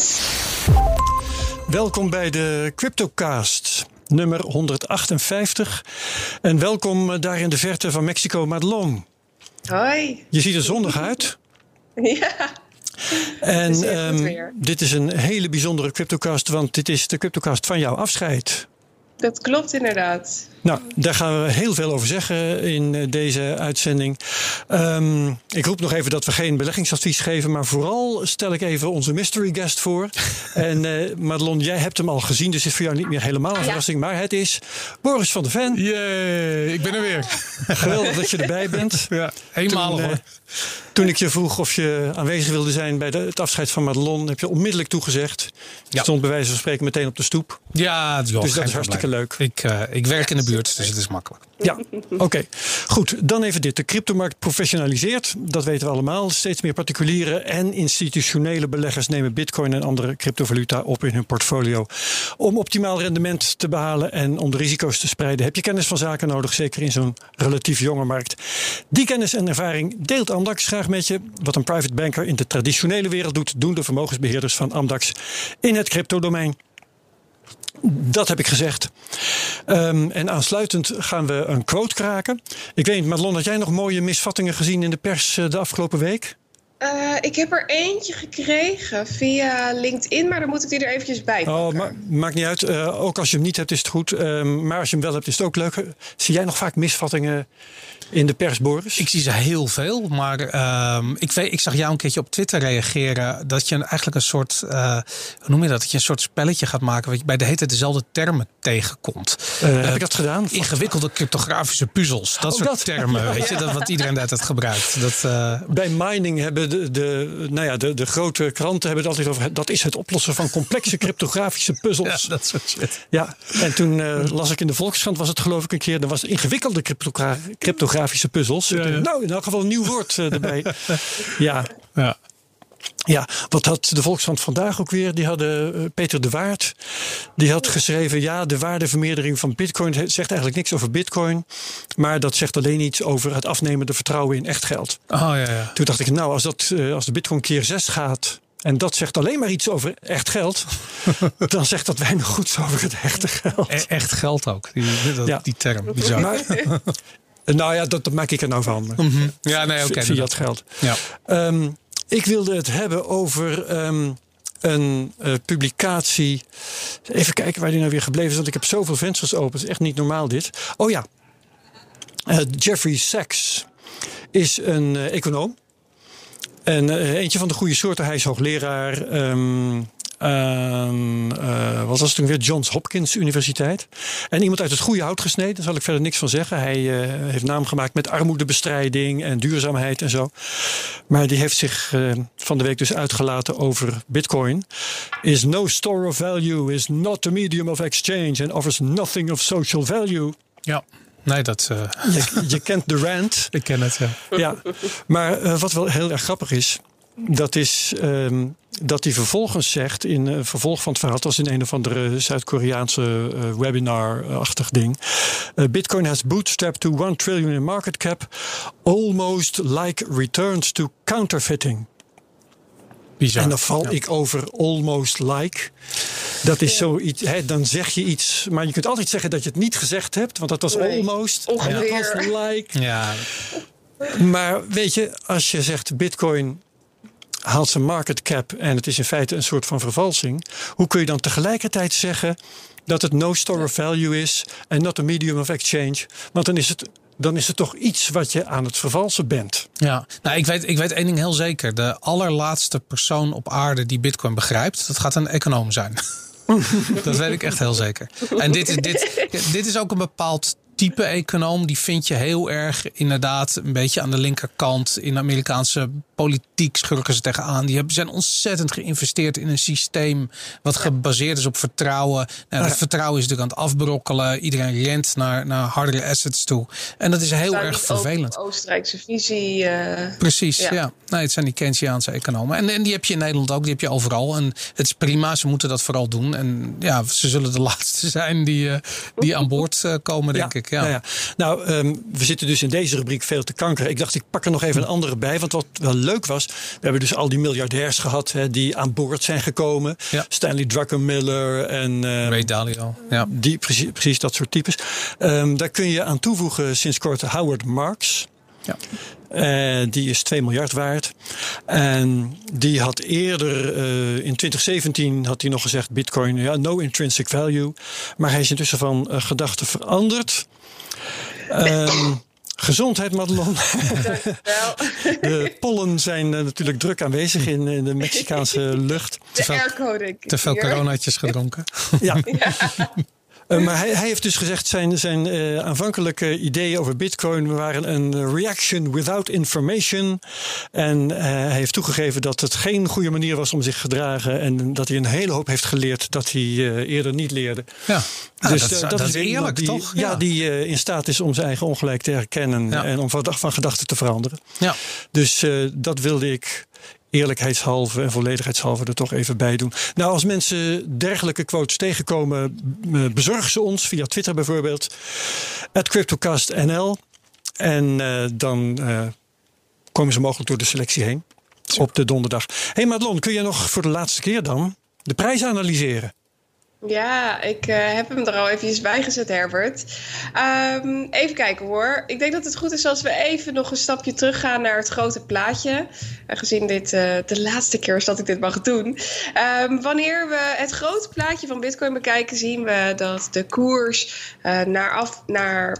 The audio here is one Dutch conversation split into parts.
Yes. Welkom bij de CryptoCast, nummer 158. En welkom daar in de verte van Mexico, Madelon. Hoi. Je ziet er zonnig uit. Ja. En um, dit is een hele bijzondere CryptoCast, want dit is de CryptoCast van jouw afscheid. Dat klopt inderdaad. Nou, daar gaan we heel veel over zeggen in eh, deze uitzending. Um, ik roep nog even dat we geen beleggingsadvies geven, maar vooral stel ik even onze mystery guest voor. en uh, Madelon, jij hebt hem al gezien, dus het is voor jou niet meer helemaal een verrassing. Maar het is Boris van der Ven. Jee, ik ben er weer. Geweldig dat je erbij bent. Ja, eenmalig toen, uh, toen ik je vroeg of je aanwezig wilde zijn bij de, het afscheid van Madelon, heb je onmiddellijk toegezegd. Je ja. stond bij wijze van spreken meteen op de stoep. Ja, joh, dus dat is hartstikke leuk. Ik, ik werk in de dus het is makkelijk. Ja, oké. Goed, dan even dit. De cryptomarkt professionaliseert. Dat weten we allemaal. Steeds meer particuliere en institutionele beleggers nemen bitcoin en andere cryptovaluta op in hun portfolio. Om optimaal rendement te behalen en om de risico's te spreiden, heb je kennis van zaken nodig, zeker in zo'n relatief jonge markt. Die kennis en ervaring deelt Amdax graag met je. Wat een private banker in de traditionele wereld doet, doen de vermogensbeheerders van Amdax in het cryptodomein. Dat heb ik gezegd. Um, en aansluitend gaan we een quote kraken. Ik weet niet, Madelon, had jij nog mooie misvattingen gezien in de pers de afgelopen week? Uh, ik heb er eentje gekregen via LinkedIn, maar dan moet ik die er eventjes bij pakken. Oh, ma maakt niet uit. Uh, ook als je hem niet hebt, is het goed. Uh, maar als je hem wel hebt, is het ook leuk. Zie jij nog vaak misvattingen in de pers, Boris? Ik zie ze heel veel, maar uh, ik, weet, ik zag jou een keertje op Twitter reageren dat je eigenlijk een soort, uh, hoe noem je dat? Dat je een soort spelletje gaat maken waar je bij de hete dezelfde termen tegenkomt. Uh, heb ik dat gedaan? Ingewikkelde cryptografische puzzels, dat oh, soort dat. termen, weet je, dat wat iedereen de tijd gebruikt. Dat, uh, bij mining hebben de, de, nou ja, de, de grote kranten hebben het altijd over, dat is het oplossen van complexe cryptografische puzzels. Ja, dat soort shit. Ja, en toen las ik in de Volkskrant, was het geloof ik een keer, er was ingewikkelde cryptografische grafische puzzels. Ja, ja. Nou, in elk geval een nieuw woord uh, erbij. ja. ja. Ja, wat had de Volkskrant vandaag ook weer? Die hadden uh, Peter de Waard. Die had geschreven: ja, de waardevermeerdering van Bitcoin zegt eigenlijk niks over Bitcoin. Maar dat zegt alleen iets over het afnemende vertrouwen in echt geld. Oh, ja, ja. Toen dacht ik: nou, als, dat, uh, als de Bitcoin keer 6 gaat. En dat zegt alleen maar iets over echt geld. dan zegt dat weinig goeds over het echte geld. E echt geld ook, die, dat, ja. die term. Bizar. Maar, nou ja, dat, dat, maak ik er nou van. Mm -hmm. Ja, nee, oké. Okay, het geld. Ja. Um, ik wilde het hebben over um, een uh, publicatie. Even kijken waar die nou weer gebleven is. Want ik heb zoveel vensters open. Het is echt niet normaal dit. Oh ja. Uh, Jeffrey Sachs is een uh, econoom. En eentje van de goede soorten. Hij is hoogleraar. Um, uh, wat was het toen weer? Johns Hopkins Universiteit. En iemand uit het goede hout gesneden, daar zal ik verder niks van zeggen. Hij uh, heeft naam gemaakt met armoedebestrijding en duurzaamheid en zo. Maar die heeft zich uh, van de week dus uitgelaten over Bitcoin. Is no store of value, is not a medium of exchange and offers nothing of social value. Ja. Nee, dat. Uh... Je, je, kent de rant. Ik ken het, ja. ja. Maar uh, wat wel heel erg grappig is. Dat is um, dat hij vervolgens zegt, in uh, vervolg van het verhaal, als in een of andere Zuid-Koreaanse uh, webinar-achtig ding. Uh, Bitcoin has bootstrapped to 1 trillion in market cap, almost like returns to counterfeiting. Bizar. En dan val ja. ik over almost like. Dat is zoiets, hè, dan zeg je iets, maar je kunt altijd zeggen dat je het niet gezegd hebt, want dat was nee. almost. Ongeveer. En dat was like. Ja. Maar weet je, als je zegt Bitcoin haalt zijn market cap en het is in feite een soort van vervalsing. Hoe kun je dan tegelijkertijd zeggen dat het no store of value is en not a medium of exchange? Want dan is het dan is het toch iets wat je aan het vervalsen bent. Ja, nou, ik weet, ik weet één ding heel zeker. De allerlaatste persoon op aarde die Bitcoin begrijpt, dat gaat een econoom zijn. dat weet ik echt heel zeker. En dit is, dit, dit is ook een bepaald type econoom. Die vind je heel erg inderdaad een beetje aan de linkerkant. In de Amerikaanse politiek schurken ze tegenaan. Die hebben, zijn ontzettend geïnvesteerd in een systeem wat gebaseerd is op vertrouwen. Nou, dat vertrouwen is natuurlijk aan het afbrokkelen. Iedereen rent naar, naar hardere assets toe. En dat is heel erg vervelend. Oostenrijkse visie. Uh, Precies, ja. ja. Nee, het zijn die Keynesiaanse economen. En, en die heb je in Nederland ook, die heb je overal. En het is prima, ze moeten dat vooral doen. En ja, ze zullen de laatste zijn die, uh, die aan boord uh, komen, denk ja. ik. Ja. Ja, ja. Nou, um, we zitten dus in deze rubriek veel te kanker. Ik dacht, ik pak er nog even een andere bij. Want wat wel leuk leuk was, we hebben dus al die miljardairs gehad hè, die aan boord zijn gekomen. Ja. Stanley Druckenmiller en eh, Ray Dalio. Ja. die, precies, precies dat soort types. Ehm, daar kun je aan toevoegen sinds kort Howard Marks. Ja. Eh, die is 2 miljard waard. En die had eerder, eh, in 2017 had hij nog gezegd... bitcoin, ja, no intrinsic value. Maar hij is intussen van uh, gedachten veranderd. Ehm, gezondheid, Madelon. de pollen zijn natuurlijk druk aanwezig in, in de Mexicaanse lucht. De denk ik. Te veel coronaatjes gedronken. ja. ja. Uh, maar hij, hij, heeft dus gezegd zijn, zijn uh, aanvankelijke ideeën over bitcoin waren een reaction without information. En uh, hij heeft toegegeven dat het geen goede manier was om zich te gedragen. En dat hij een hele hoop heeft geleerd dat hij eerder niet leerde. Ja. Dus ah, dat, is, dat, dat is eerlijk, die, toch? Ja, die in staat is om zijn eigen ongelijk te herkennen. Ja. En om van, van gedachten te veranderen. Ja. Dus dat wilde ik eerlijkheidshalve en volledigheidshalve er toch even bij doen. Nou, als mensen dergelijke quotes tegenkomen, bezorg ze ons via Twitter bijvoorbeeld. At CryptoCastNL. En uh, dan uh, komen ze mogelijk door de selectie heen. Op de donderdag. Hey Madelon, kun je nog voor de laatste keer dan de prijs analyseren? Ja, ik uh, heb hem er al eventjes bij gezet, Herbert. Um, even kijken hoor. Ik denk dat het goed is als we even nog een stapje teruggaan naar het grote plaatje. Gezien dit uh, de laatste keer is dat ik dit mag doen. Um, wanneer we het grote plaatje van Bitcoin bekijken, zien we dat de koers uh, naar, af, naar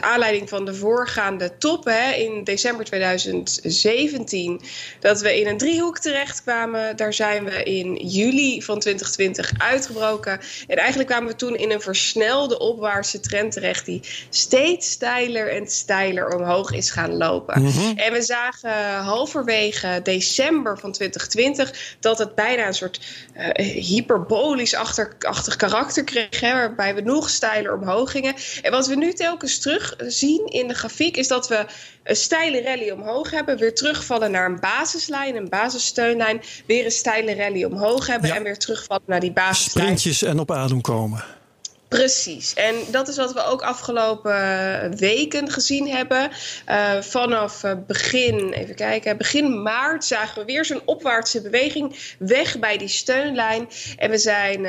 aanleiding van de voorgaande top hè, in december 2017, dat we in een driehoek terechtkwamen. Daar zijn we in juli van 2020 uitgebroken. En eigenlijk kwamen we toen in een versnelde opwaartse trend terecht die steeds steiler en steiler omhoog is gaan lopen. Mhm. Mm -hmm. En we zagen halverwege december van 2020 dat het bijna een soort uh, hyperbolisch-achtig karakter kreeg, hè, waarbij we nog steiler omhoog gingen. En wat we nu telkens terug zien in de grafiek is dat we een steile rally omhoog hebben, weer terugvallen naar een basislijn, een basissteunlijn, weer een steile rally omhoog hebben Ja. en weer terugvallen naar die basislijn. Sprintjes en op adem komen. Precies. En dat is wat we ook afgelopen weken gezien hebben. Uh, vanaf uh, begin, even kijken, begin maart zagen we weer zo'n opwaartse beweging weg bij die steunlijn. En we zijn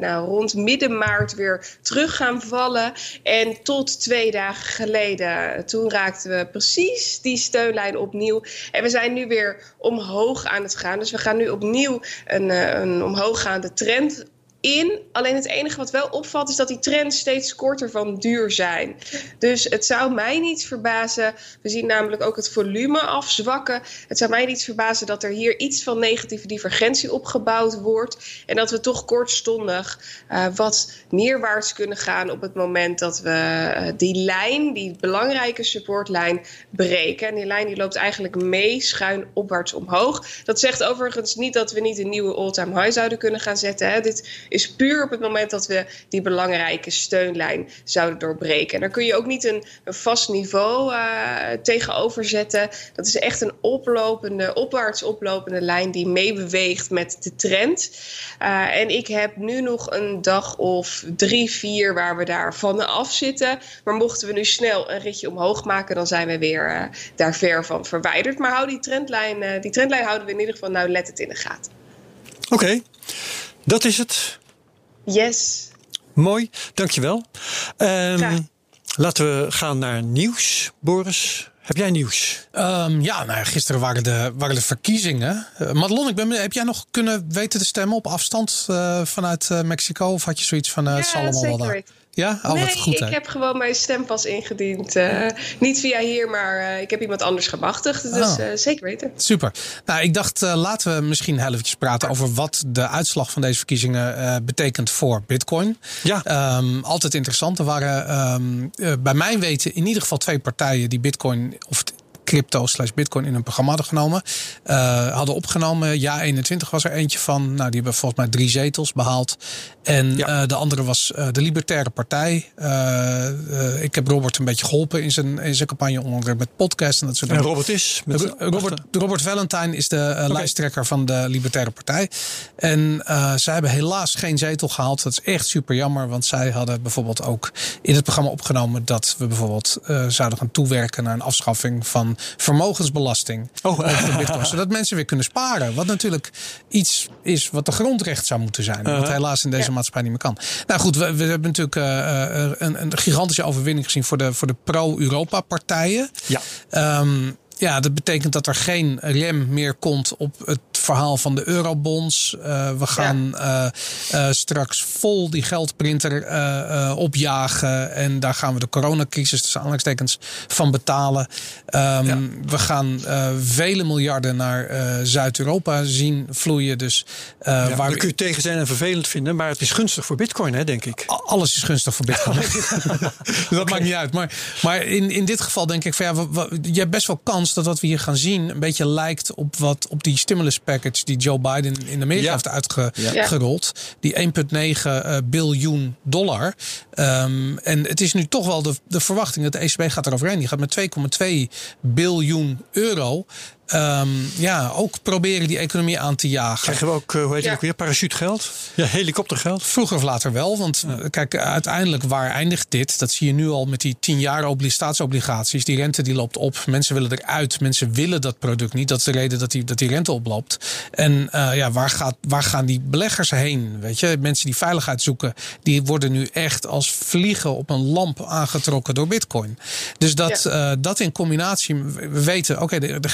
nou, rond midden maart weer terug gaan vallen. En tot twee dagen geleden, toen raakten we precies die steunlijn opnieuw. En we zijn nu weer omhoog aan het gaan. Dus we gaan nu opnieuw een, een omhooggaande trend in. Alleen het enige wat wel opvalt is dat die trends steeds korter van duur zijn. Dus het zou mij niet verbazen. We zien namelijk ook het volume afzwakken. Het zou mij niet verbazen dat er hier iets van negatieve divergentie opgebouwd wordt. En dat we toch kortstondig uh, wat neerwaarts kunnen gaan op het moment dat we uh, die lijn, die belangrijke supportlijn, breken. En die lijn die loopt eigenlijk mee schuin opwaarts omhoog. Dat zegt overigens niet dat we niet een nieuwe all-time high zouden kunnen gaan zetten. Hè. Dit is puur op het moment dat we die belangrijke steunlijn zouden doorbreken. En daar kun je ook niet een, een vast niveau uh, tegenover zetten. Dat is echt een oplopende, opwaarts oplopende lijn die meebeweegt met de trend. Uh, en ik heb nu nog een dag of drie, vier waar we daar vanaf zitten. Maar mochten we nu snel een ritje omhoog maken, dan zijn we weer uh, daar ver van verwijderd. Maar hou die trendlijn, die trendlijn houden we in ieder geval, nou let het in de gaten. Oké, dat is het. Yes. Mooi, dankjewel. Um, laten we gaan naar nieuws. Boris, heb jij nieuws? Um, ja, nou, gisteren waren de, waren de verkiezingen. Uh, Madelon, ik ben, heb jij nog kunnen weten te stemmen op afstand uh, vanuit uh, Mexico? Of had je zoiets van, uh, ja, het zal allemaal wel daar? Ja, oh, nee, wat goed. ik heb gewoon mijn stempas ingediend. Uh, niet via hier, maar uh, ik heb iemand anders gemachtigd. Dus Oh. uh, zeker weten. Super. Nou, ik dacht, uh, laten we misschien heel eventjes praten over wat de uitslag van deze verkiezingen uh, betekent voor Bitcoin. Ja. Um, altijd interessant. Er waren um, uh, bij mijn weten in ieder geval twee partijen die Bitcoin of crypto slash bitcoin in hun programma hadden genomen. Uh, hadden opgenomen. Ja, 21 was er eentje van. Nou, die hebben volgens mij drie zetels behaald. En Ja. uh, de andere was uh, de Libertaire Partij. Ik heb Robert een beetje geholpen in zijn, in zijn campagne, onder andere met podcast en dat soort En dingen. Robert is. Met Ro- Robert, Robert Valentine is de lijsttrekker van de Libertaire Partij. En zij hebben helaas geen zetel gehaald. Dat is echt super jammer. Want zij hadden bijvoorbeeld ook in het programma opgenomen dat we bijvoorbeeld zouden gaan toewerken naar een afschaffing van van vermogensbelasting Oh. op de bitcoin. zodat mensen weer kunnen sparen. Wat natuurlijk iets is wat de grondrecht zou moeten zijn. Wat Uh-huh. helaas in deze Ja. maatschappij niet meer kan. Nou goed, we, we hebben natuurlijk eh, eh, een, een gigantische overwinning gezien voor de, voor de pro-Europa partijen. Ja. Ehm, ja, dat betekent dat er geen rem meer komt op het verhaal van de eurobonds. Eh, we gaan eh, eh, straks vol die geldprinter opjagen. En daar gaan we de coronacrisis tussen aanhalingstekens van betalen. Ehm, Ja. We gaan vele miljarden naar Zuid-Europa zien vloeien. Dus Ja, waar we- kun je tegen zijn en vervelend vinden, maar het is gunstig voor Bitcoin, hè, denk ik. Alles is gunstig voor Bitcoin. dat maakt niet uit. Maar, maar in, in dit geval denk ik van ja, je hebt best wel kans dat wat we hier gaan zien een beetje lijkt op wat op die stimulus package die Joe Biden in Amerika Ja. heeft Ja. uitgerold. Die 1,9 eh, biljoen dollar. Ehm, en het is nu toch wel de, de verwachting dat de ECB gaat eroverheen. Die gaat met 2,2 biljoen euro. Ehm, ja, ook proberen die economie aan te jagen. Krijgen we ook, eh, hoe heet het Ja. ook weer, parachutegeld? Ja, helikoptergeld. Vroeger of later wel. Want eh, kijk, uiteindelijk waar eindigt dit? Dat zie je nu al met die 10 jaar obli- staatsobligaties. Die rente die loopt op. Mensen willen eruit. Mensen willen dat product niet. Dat is de reden dat die, dat die rente oploopt. En eh, ja, waar, gaat, waar gaan die beleggers heen? Weet je, mensen die veiligheid zoeken, die worden nu echt als vliegen op een lamp aangetrokken door Bitcoin. Dus dat, eh, dat in combinatie, we weten, oké, de, de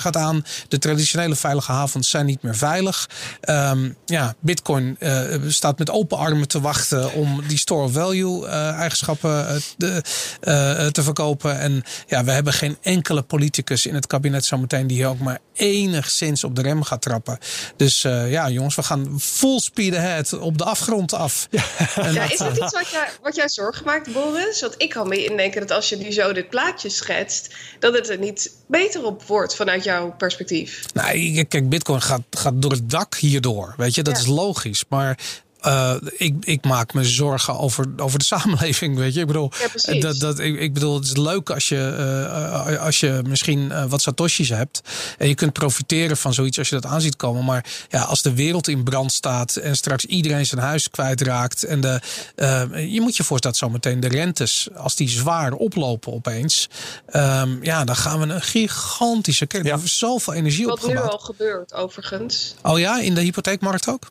gaat aan. De traditionele veilige havens zijn niet meer veilig. Ehm, ja, Bitcoin eh, staat met open armen te wachten om die store of value eh, eigenschappen eh, de- eh, te verkopen. En ja, we hebben geen enkele politicus in het kabinet zometeen die hier ook maar enigszins op de rem gaat trappen. Dus eh, ja, jongens, we gaan full speed ahead op de afgrond af. En Ja, is dat iets wat jij, wat jij zorgen maakt, Boris? Want ik kan me indenken dat als je nu zo dit plaatje schetst, dat het er niet beter op wordt vanuit jouw perspectief. Nou, kijk, Bitcoin gaat, gaat door het dak hierdoor. Weet je, dat Ja. is logisch. Maar eh, ik, ik maak me zorgen over, over de samenleving. Weet je, ik bedoel, Ja, dat, dat, ik, ik bedoel, het is leuk als je, eh, als je misschien eh, wat satoshis hebt. En je kunt profiteren van zoiets als je dat aan ziet komen. Maar ja, als de wereld in brand staat en straks iedereen zijn huis kwijtraakt. En de, eh, je moet je voorstellen dat zometeen de rentes, als die zwaar oplopen opeens. ehm, ja, dan gaan we een gigantische. Kijk, Ja. er is zoveel energie Wat nu al gebeurt, overigens. Oh ja, in de hypotheekmarkt ook?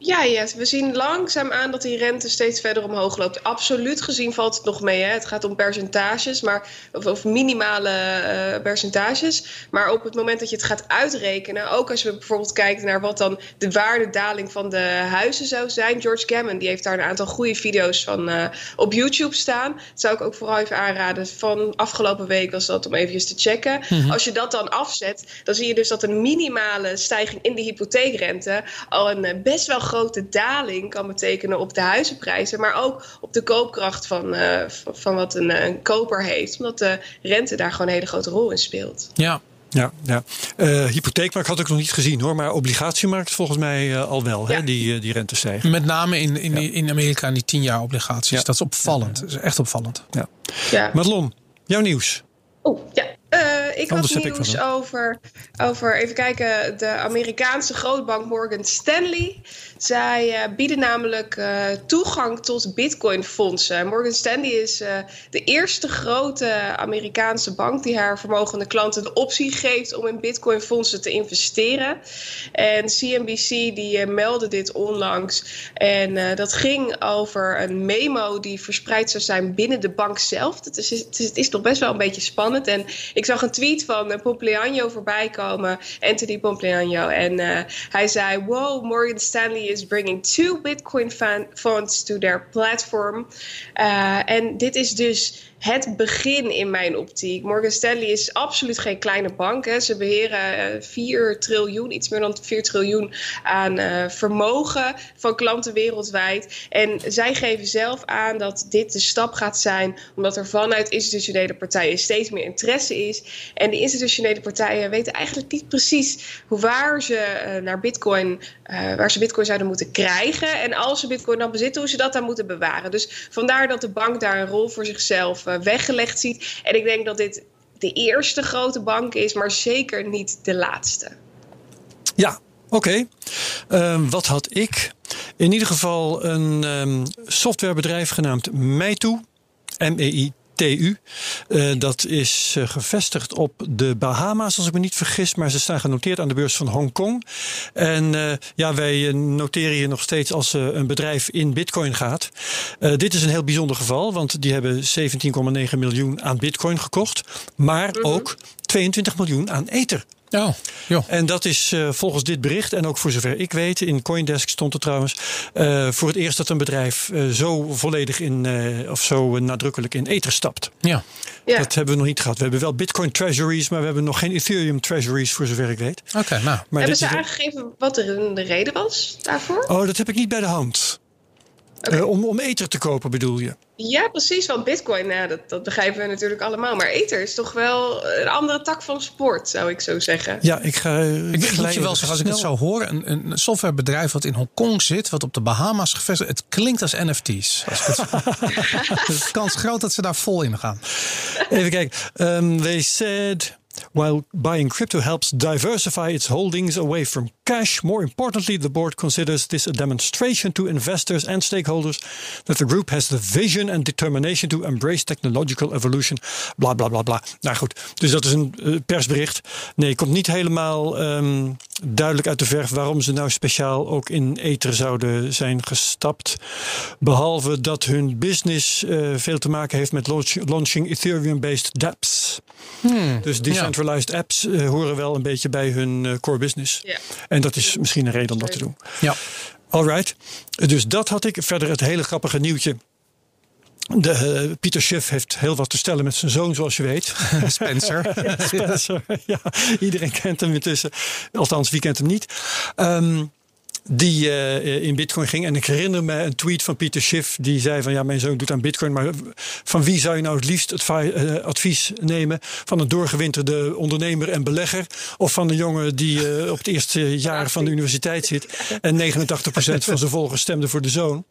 Ja, ja, we zien langzaam aan dat die rente steeds verder omhoog loopt. Absoluut gezien valt het nog mee. Hè? Het gaat om percentages, maar, of, of minimale eh, percentages. Maar op het moment dat je het gaat uitrekenen, ook als we bijvoorbeeld kijken naar wat dan de waardedaling van de huizen zou zijn. George Gammon die heeft daar een aantal goede video's van eh, op YouTube staan. Dat zou ik ook vooral even aanraden. Van afgelopen week was dat om even te checken. Als je dat dan afzet, dan zie je dus dat een minimale stijging in de hypotheekrente al een eh, best wel grote daling kan betekenen op de huizenprijzen, maar ook op de koopkracht van, eh, van, wat een, eh, een koper heeft. Omdat de rente daar gewoon een hele grote rol in speelt. Ja. Ja, ja. Eh, hypotheekmarkt had ik nog niet gezien hoor, maar obligatiemarkt volgens mij al wel, hè, Ja. die, eh, die rente stijgen. Met name in, in, in Amerika in die 10 jaar obligaties. Ja. Dat is opvallend. Dat is echt opvallend. Ja. Ja. Madelon, jouw nieuws. Oeh, ja. Ik Anders had ik nieuws over, over, even kijken, de Amerikaanse grootbank Morgan Stanley. Zij eh, bieden namelijk eh, toegang tot bitcoinfondsen. Morgan Stanley is eh, de eerste grote Amerikaanse bank die haar vermogende klanten de optie geeft om in bitcoinfondsen te investeren. En CNBC die meldde dit onlangs. En dat ging over een memo die verspreid zou zijn binnen de bank zelf. Het is, het is, het is nog best wel een beetje spannend. En ik zag een tweet van uh, Pompliano voorbij komen, Anthony Pompliano. En uh, hij zei: Wow, Morgan Stanley is bringing two Bitcoin funds to their platform. Uh, en dit is dus het begin in mijn optiek. Morgan Stanley is absoluut geen kleine bank. Hè. Ze beheren uh, 4 triljoen, iets meer dan 4 triljoen aan uh, vermogen van klanten wereldwijd. En zij geven zelf aan dat dit de stap gaat zijn, omdat er vanuit institutionele partijen steeds meer interesse is. En die institutionele partijen weten eigenlijk niet precies hoe waar ze uh, naar Bitcoin, waar ze Bitcoin zouden moeten krijgen. En als ze Bitcoin dan bezitten, hoe ze dat dan moeten bewaren. Dus vandaar dat de bank daar een rol voor zichzelf weggelegd ziet. En ik denk dat dit de eerste grote bank is, maar zeker niet de laatste. Ja, oké. Um, wat had ik? In ieder geval een um, softwarebedrijf genaamd Meitu. M-E-I TU. Uh, dat is uh, gevestigd op de Bahama's, als ik me niet vergis. Maar ze staan genoteerd aan de beurs van Hongkong. En uh, ja, wij noteren hier nog steeds als een bedrijf in bitcoin gaat. dit is een heel bijzonder geval, want die hebben 17,9 miljoen aan bitcoin gekocht. Maar -hmm. ook 22 miljoen aan ether. Oh, joh. En dat is uh, volgens dit bericht, en ook voor zover ik weet, in Coindesk stond er trouwens, uh, voor het eerst dat een bedrijf uh, zo volledig in, of zo nadrukkelijk in ether stapt. Ja. ja. Dat hebben we nog niet gehad. We hebben wel Bitcoin treasuries, maar we hebben nog geen Ethereum treasuries, voor zover ik weet. Oké, okay, nou. Maar hebben ze aangegeven wat er de reden was daarvoor? Oh, dat heb ik niet bij de hand. Okay. om, om ether te kopen bedoel je? Ja, precies. Want Bitcoin, nou, dat, dat begrijpen we natuurlijk allemaal. Maar Ether is toch wel een andere tak van sport, zou ik zo zeggen. Ja, ik ga. Ik weet je wel zeggen, als ik het zo hoor, een, een softwarebedrijf wat in Hongkong zit, wat op de Bahama's gevestigd, het klinkt als NFT's. Als het de kans groot dat ze daar vol in gaan. Even kijken. Um, they said. While buying crypto helps diversify its holdings away from cash, more importantly, the board considers this a demonstration to investors and stakeholders that the group has the vision and determination to embrace technological evolution. Bla bla bla bla. Nou goed, dus dat is een uh, persbericht. Nee, komt niet helemaal um, duidelijk uit de verf waarom ze nou speciaal ook in ether zouden zijn gestapt. Behalve dat hun business uh, veel te maken heeft met launch, launching Ethereum-based dApps. Hmm, dus decentralized ja. apps uh, horen wel een beetje bij hun core business. Ja. En dat is misschien een reden om dat te doen. Ja. Alright. Dus dat had ik. Verder het hele grappige nieuwtje. De, uh, Pieter Schiff heeft heel wat te stellen met zijn zoon, zoals je weet. Spencer. Spencer, ja. Iedereen kent hem intussen. Althans, wie kent hem niet? Um, die uh, in Bitcoin ging. En ik herinner me een tweet van Pieter Schiff. Die zei van ja, mijn zoon doet aan Bitcoin. Maar van wie zou je nou het liefst het uh, advies nemen? Van een doorgewinterde ondernemer en belegger? Of van een jongen die uh, op het eerste jaar van de universiteit zit. En 89% van zijn volgers stemde voor de zoon.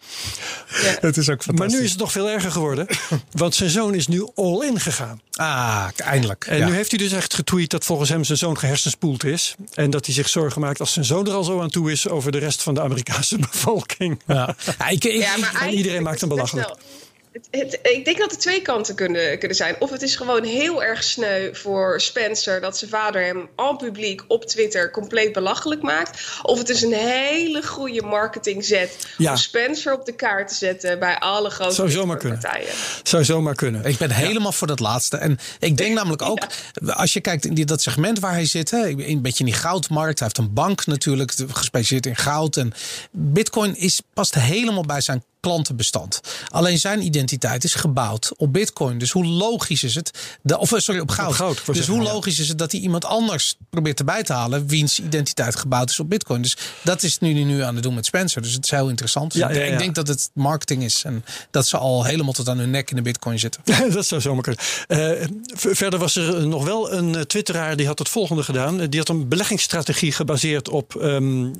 Ja. Dat is ook fantastisch. Maar nu is het nog veel erger geworden. Want zijn zoon is nu all in gegaan. Ah, eindelijk. En ja. nu heeft hij dus echt getweet dat volgens hem zijn zoon gehersenspoeld is. En dat hij zich zorgen maakt als zijn zoon er al zo aan toe is over de rest van de Amerikaanse bevolking. Ja. ja, ik, ik, ja maar iedereen maakt hem belachelijk. Het, het, ik denk dat er twee kanten kunnen, kunnen zijn. Of het is gewoon heel erg sneu voor Spencer dat zijn vader hem al publiek op Twitter compleet belachelijk maakt. Of het is een hele goede marketingzet ja. om Spencer op de kaart te zetten bij alle grote Zou zomaar kunnen. partijen. Zou zomaar kunnen. Ik ben helemaal ja. voor dat laatste. En ik denk namelijk ook, als je kijkt in die, dat segment waar hij zit, hè, een beetje in die goudmarkt. Hij heeft een bank natuurlijk, gespecialiseerd in goud. En Bitcoin is, past helemaal bij zijn klantenbestand. Alleen zijn identiteit is gebouwd op Bitcoin. Dus hoe logisch is het? De, of sorry, op goud. Op goud dus zeggen, hoe logisch is het dat hij iemand anders probeert erbij te halen wiens identiteit gebouwd is op Bitcoin? Dus dat is nu nu aan het doen met Spencer. Dus het is heel interessant. Dus ja, ja, ik denk dat het marketing is en dat ze al helemaal tot aan hun nek in de Bitcoin zitten. dat zou zomaar kunnen. Uh, verder was er nog wel een twitteraar die had het volgende gedaan. Die had een beleggingsstrategie gebaseerd op um, uh,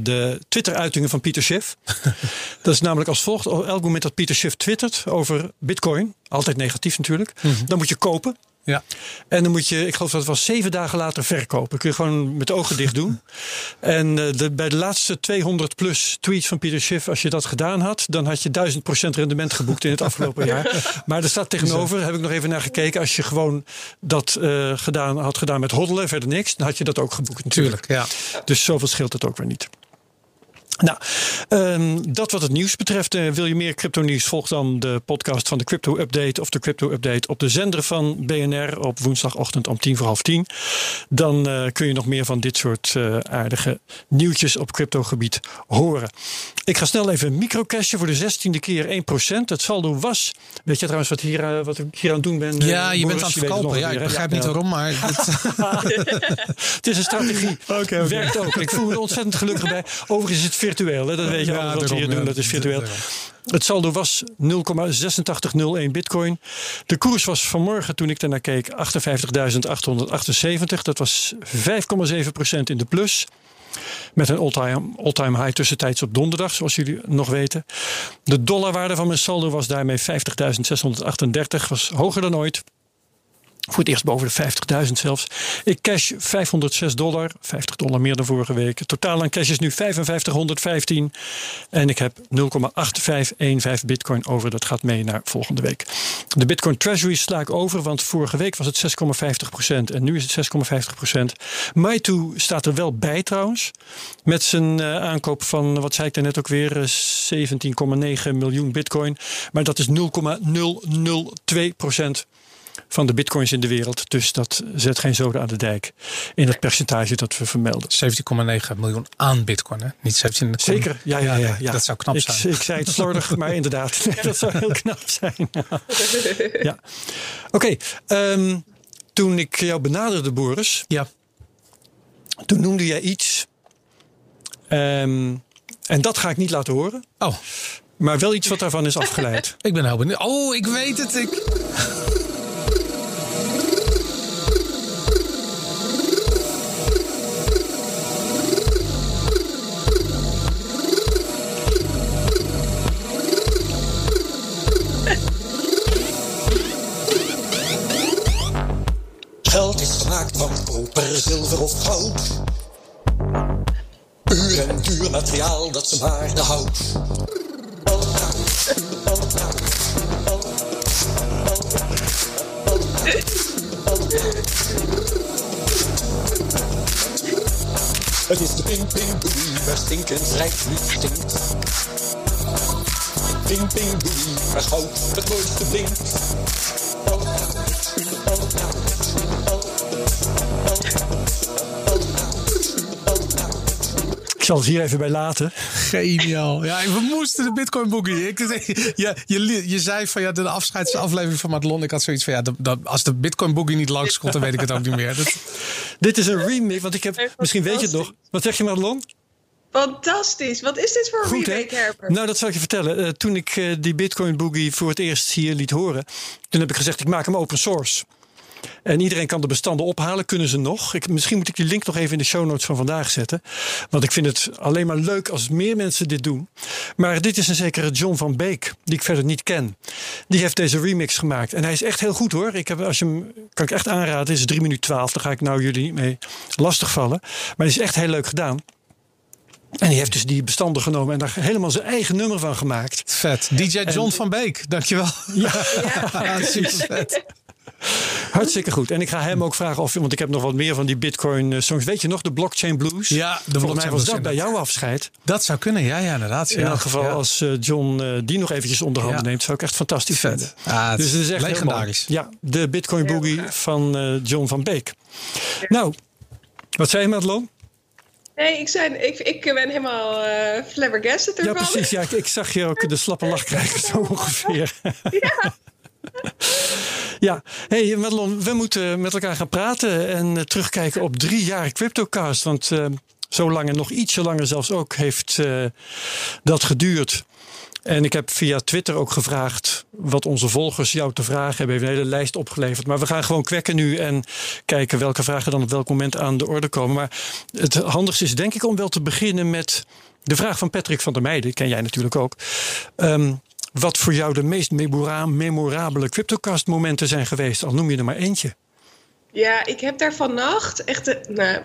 de Twitter-uitingen van Pieter Schiff. dat is namelijk als volgt. Elk moment dat Pieter Schiff twittert over bitcoin, altijd negatief natuurlijk, Mhm. mm -hmm. dan moet je kopen. Ja. En dan moet je, ik geloof dat het was zeven dagen later verkopen. Kun je gewoon met de ogen dicht doen. En uh, de, bij de laatste 200 plus tweets van Pieter Schiff, als je dat gedaan had, dan had je 1000% rendement geboekt in het afgelopen jaar. Maar er staat tegenover, heb ik nog even naar gekeken, als je gewoon dat uh, gedaan, had gedaan met hoddelen, verder niks, dan had je dat ook geboekt natuurlijk. Tuurlijk, ja. Dus zoveel scheelt het ook weer niet. Nou, um, dat wat het nieuws betreft. Uh, wil je meer crypto nieuws? Volg dan de podcast van de Crypto Update of de Crypto Update op de zender van BNR op woensdagochtend om tien voor half tien. Dan uh, kun je nog meer van dit soort uh, aardige nieuwtjes op cryptogebied horen. Ik ga snel even een microcashje voor de zestiende keer 1%. Het saldo was, weet je trouwens wat, hier, wat ik hier aan het doen ben? Ja, je Boris, bent aan het verkopen. Ja, ik begrijp ja, niet waarom, maar... het is een strategie. Okay, okay. Werkt ook. Ik voel me ontzettend gelukkig bij. Overigens is het virtueel. Hè? Dat weet je ja, alles wat we hier doen. Dat is virtueel. Het saldo was 0,8601 bitcoin. De koers was vanmorgen toen ik daarnaar keek 58.878. Dat was 5,7% in de plus. Met een all-time all high tussentijds op donderdag, zoals jullie nog weten. De dollarwaarde van mijn saldo was daarmee 50.638. Was hoger dan ooit. Voor het eerst boven de 50.000 zelfs. Ik cash 506 dollar, 50 dollar meer dan vorige week. Totaal aan cash is nu 5515. En ik heb 0,8515 bitcoin over. Dat gaat mee naar volgende week. De bitcoin treasury sla ik over, want vorige week was het 6,50% en nu is het 6,50%. Maitu staat er wel bij trouwens. Met zijn uh, aankoop van, wat zei ik net ook weer, 17,9 miljoen bitcoin. Maar dat is 0,002% van de bitcoins in de wereld. Dus dat zet geen zoden aan de dijk in het percentage dat we vermelden. 17,9 miljoen aan bitcoin, hè? Niet 17. Zeker, ja, ja, ja, ja. Dat zou knap zijn. Ik, ik zei het slordig, maar inderdaad, dat zou heel knap zijn. ja. Oké, okay, um, ehm, toen ik jou benaderde, Boris. Ja. Toen noemde jij iets. Um, en dat ga ik niet laten horen. Oh. Maar wel iets wat daarvan is afgeleid. ik ben heel benieuwd. Oh, ik weet het. Ik... koper, zilver of goud. Puur en duur materiaal dat zijn waarde houdt. Het is de ping ping boei, waar stinkend rijk nu stinkt. Ping ping boei, waar goud het mooiste blinkt. Zal het hier even bij laten. Geniaal. Ja, we moesten de Bitcoin Boogie. Ik, je, je, je zei van ja, de afscheidsaflevering van Madelon. Ik had zoiets van ja, de, als de Bitcoin Boogie niet langskomt, dan weet ik het ook niet meer. Dat... Dit is een remake, want ik heb, misschien weet je het nog. Wat zeg je Madelon? Fantastisch. Wat is dit voor een Goed, remake, Herper? Nou, dat zal ik je vertellen. Uh, toen ik uh, die Bitcoin Boogie voor het eerst hier liet horen, toen heb ik gezegd: ik maak hem open source. En iedereen kan de bestanden ophalen, kunnen ze nog. Ik, misschien moet ik die link nog even in de show notes van vandaag zetten. Want ik vind het alleen maar leuk als meer mensen dit doen. Maar dit is een zekere John van Beek, die ik verder niet ken. Die heeft deze remix gemaakt. En hij is echt heel goed hoor. Ik heb, als je hem, kan ik echt aanraden. Het is 3 minuten 12. Daar ga ik nou jullie niet mee lastigvallen. Maar het is echt heel leuk gedaan. En die heeft dus die bestanden genomen en daar helemaal zijn eigen nummer van gemaakt. Vet. DJ John van Beek, dankjewel. Ja, ja. super vet. Hartstikke goed. En ik ga hem ook vragen of, want ik heb nog wat meer van die Bitcoin eh, songs. Weet je nog, de Blockchain Blues? Ja, de Volgens mij was dat bij jouw afscheid. Dat zou kunnen, ja, ja inderdaad. In elk geval, als uh, John uh, die nog eventjes onder handen neemt, zou ik echt fantastisch Vet. vinden. Ah, dus het is echt legendarisch. Ja, de Bitcoin Boogie van uh, John van Beek. Nou, wat zei je, Madelon? Nee, ik, zei, ik, ik ben helemaal uh, flabbergasted ervan. Ja, precies. Ja, ik, ik, zag je ook de slappe lach krijgen, zo ongeveer. ja. Ja, hey Madelon, we moeten met elkaar gaan praten en uh, terugkijken op drie jaar CryptoCast. Want uh, zo lang en nog ietsje langer zelfs ook heeft uh, dat geduurd. En ik heb via Twitter ook gevraagd wat onze volgers jou te vragen hebben. Even een hele lijst opgeleverd. Maar we gaan gewoon kwekken nu en kijken welke vragen dan op welk moment aan de orde komen. Maar het handigste is denk ik om wel te beginnen met de vraag van Patrick van der Meijden. Ken jij natuurlijk ook. Um, wat voor jou de meest memorabele CryptoCast momenten zijn geweest. Al noem je er maar eentje. Ja, ik heb daar vannacht echt... Een, nou,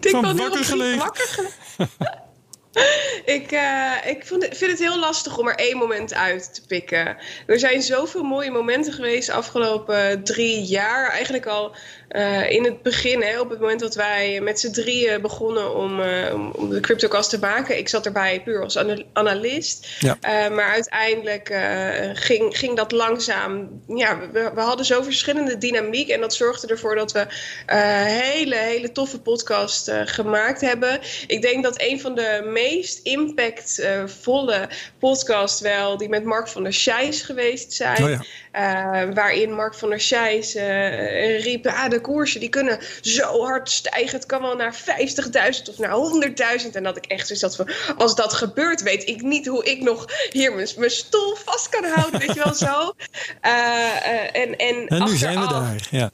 ik van wakker gelegen. Wakker gelegen. ik, uh, ik vind het, vind het, heel lastig om er één moment uit te pikken. Er zijn zoveel mooie momenten geweest de afgelopen drie jaar. Eigenlijk al uh, in het begin, hè, op het moment dat wij met z'n drieën begonnen om, uh, om de CryptoCast te maken. Ik zat erbij puur als analist. Ja. maar uiteindelijk ging, ging dat langzaam. Ja, we, we, hadden zo verschillende dynamiek. En dat zorgde ervoor dat we hele, hele toffe podcast gemaakt hebben. Ik denk dat een van de meest impactvolle podcast wel die met Mark van der Scheijs geweest zijn. Oh ja. uh, waarin Mark van der Scheijs uh, riep, ah, de koersen die kunnen zo hard stijgen. Het kan wel naar 50.000 of naar 100.000. En dat ik echt zoiets had van, als dat gebeurt, weet ik niet hoe ik nog hier mijn, stoel vast kan houden. weet je wel zo. Uh, en, en, en nu zijn we daar, ja.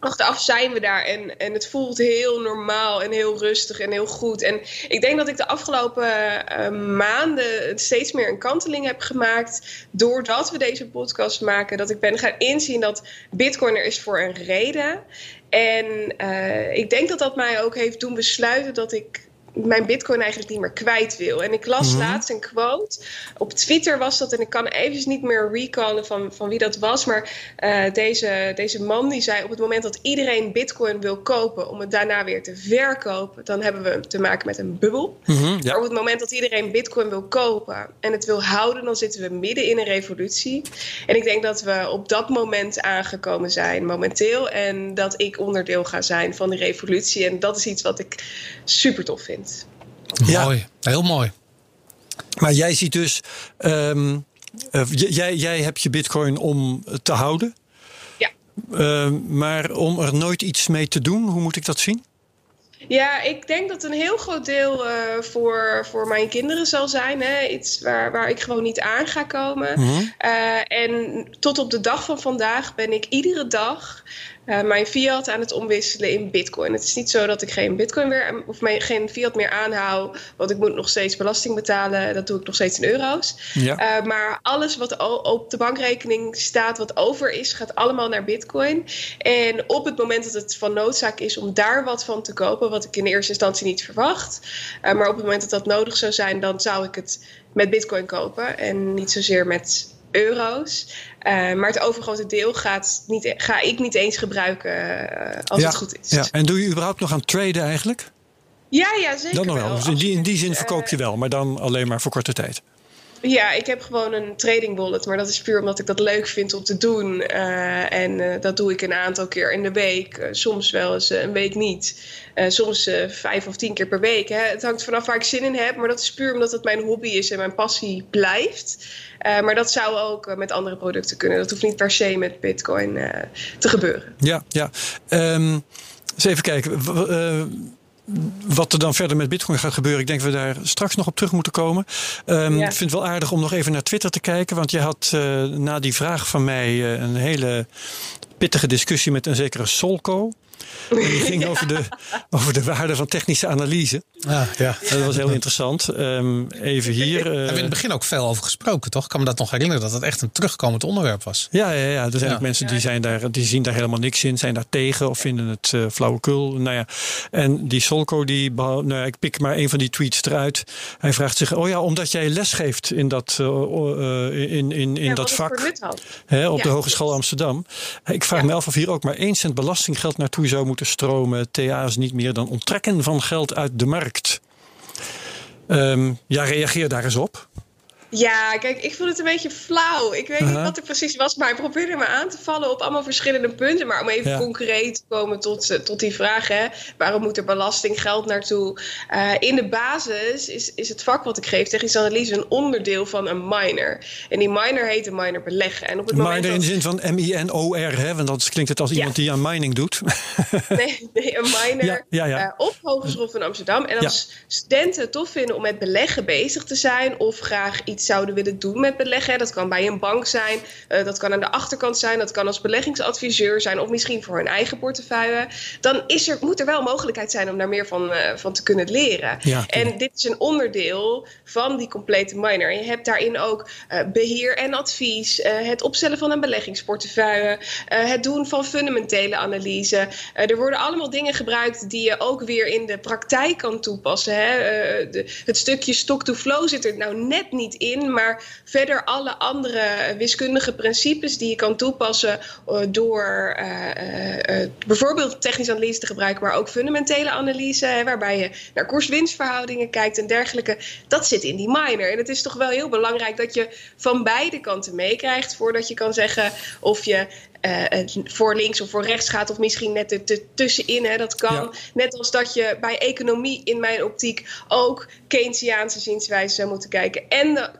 Achteraf zijn we daar en, en het voelt heel normaal en heel rustig en heel goed. En ik denk dat ik de afgelopen eh, maanden steeds meer een kanteling heb gemaakt. Doordat we deze podcast maken. Dat ik ben gaan inzien dat Bitcoin er is voor een reden. En uh, ik denk dat dat mij ook heeft doen besluiten dat ik mijn bitcoin eigenlijk niet meer kwijt wil. En ik las mm -hmm. laatst een quote. Op Twitter was dat, en ik kan even niet meer recallen van, van wie dat was. Maar uh, deze, deze man die zei: op het moment dat iedereen bitcoin wil kopen om het daarna weer te verkopen, dan hebben we te maken met een bubbel. Mm -hmm, ja. Maar op het moment dat iedereen bitcoin wil kopen en het wil houden, dan zitten we midden in een revolutie. En ik denk dat we op dat moment aangekomen zijn, momenteel. En dat ik onderdeel ga zijn van die revolutie. En dat is iets wat ik super tof vind. Ja. Mooi, heel mooi. Maar jij ziet dus, um, uh, jij, jij hebt je bitcoin om te houden. Ja. Uh, maar om er nooit iets mee te doen, hoe moet ik dat zien? Ja, ik denk dat een heel groot deel uh, voor, voor mijn kinderen zal zijn. Hè? Iets waar, waar ik gewoon niet aan ga komen. Mm -hmm. en tot op de dag van vandaag ben ik iedere dag uh, mijn fiat aan het omwisselen in bitcoin. Het is niet zo dat ik geen bitcoin weer of mijn, geen fiat meer aanhoud, want ik moet nog steeds belasting betalen. Dat doe ik nog steeds in euro's. Ja. Uh, maar alles wat op de bankrekening staat, wat over is, gaat allemaal naar bitcoin. En op het moment dat het van noodzaak is om daar wat van te kopen, wat ik in eerste instantie niet verwacht, uh, maar op het moment dat dat nodig zou zijn, dan zou ik het met bitcoin kopen en niet zozeer met euro's. Uh, maar het overgrote deel gaat niet, ga ik niet eens gebruiken uh, als ja, het goed is. Ja. En doe je überhaupt nog aan traden eigenlijk? Ja, ja zeker Dan nog wel. wel. Dus in die, in die zin verkoop je wel, maar dan alleen maar voor korte tijd. Ja, ik heb gewoon een trading wallet, maar dat is puur omdat ik dat leuk vind om te doen. Uh, en uh, dat doe ik een aantal keer in de week. Uh, soms wel eens een week niet. soms vijf of tien keer per week. Hè. Het hangt vanaf waar ik zin in heb, maar dat is puur omdat het mijn hobby is en mijn passie blijft. maar dat zou ook met andere producten kunnen. Dat hoeft niet per se met Bitcoin te gebeuren. Ja, ja. Um, eens even kijken wat er dan verder met Bitcoin gaat gebeuren, ik denk dat we daar straks nog op terug moeten komen. Um, ja. Ik vind het wel aardig om nog even naar Twitter te kijken. Want je had uh, na die vraag van mij uh, een hele pittige discussie met een zekere Solco. En die ging ja. over, de, over de waarde van technische analyse. Ah, ja. Dat was heel interessant. Um, even hier. Uh, hebben we in het begin ook veel over gesproken, toch? Ik kan me dat nog herinneren dat het echt een terugkomend onderwerp was. Ja, ja, ja. er zijn ook mensen die, zijn daar, die zien daar helemaal niks in, zijn daar tegen of vinden het uh, flauwekul. Nou ja. En die Solco, die, nou ja, ik pik maar een van die tweets eruit. Hij vraagt zich: Oh ja, omdat jij lesgeeft in dat, uh, in, in, in dat vak hè, op de Hogeschool Amsterdam. Ik vraag me af of hier ook maar één cent belastinggeld naartoe zou moeten stromen. TA is niet meer dan onttrekken van geld uit de markt. Um, ja, reageer daar eens op. Ja, kijk, ik vond het een beetje flauw. Ik weet uh -huh. niet wat er precies was, maar hij probeerde me aan te vallen op allemaal verschillende punten. Maar om even ja. concreet te komen tot, tot die vraag, hè, waarom moet er belastinggeld naartoe? Uh, in de basis is, is het vak wat ik geef, technische analyse, een onderdeel van een miner. En die miner heet een miner beleggen. En op het miner moment in de zin van M-I-N-O-R, hè? want dat klinkt het als iemand die aan mining doet. nee, nee, een miner ja, uh, op Hogeschool van Amsterdam. En als studenten het tof vinden om met beleggen bezig te zijn of graag iets zouden willen doen met beleggen. Dat kan bij een bank zijn, uh, dat kan aan de achterkant zijn, dat kan als beleggingsadviseur zijn of misschien voor hun eigen portefeuille. Dan is er, moet er wel mogelijkheid zijn om daar meer van, uh, van te kunnen leren. Ja, en dit is een onderdeel van die complete miner. En je hebt daarin ook uh, beheer en advies, het opstellen van een beleggingsportefeuille, het doen van fundamentele analyse. er worden allemaal dingen gebruikt die je ook weer in de praktijk kan toepassen. Hè? De, het stukje stock-to-flow zit er nou net niet in, maar verder alle andere wiskundige principes die je kan toepassen uh, door uh, uh, bijvoorbeeld technische analyse te gebruiken, maar ook fundamentele analyse, hè, waarbij je naar koers-winstverhoudingen kijkt en dergelijke, dat zit in die minor. En het is toch wel heel belangrijk dat je van beide kanten meekrijgt voordat je kan zeggen of je uh, voor links of voor rechts gaat, of misschien net er tussenin. Hè, dat kan. Ja. Net als dat je bij economie, in mijn optiek, ook Keynesiaanse zienswijze zou moeten kijken. En de,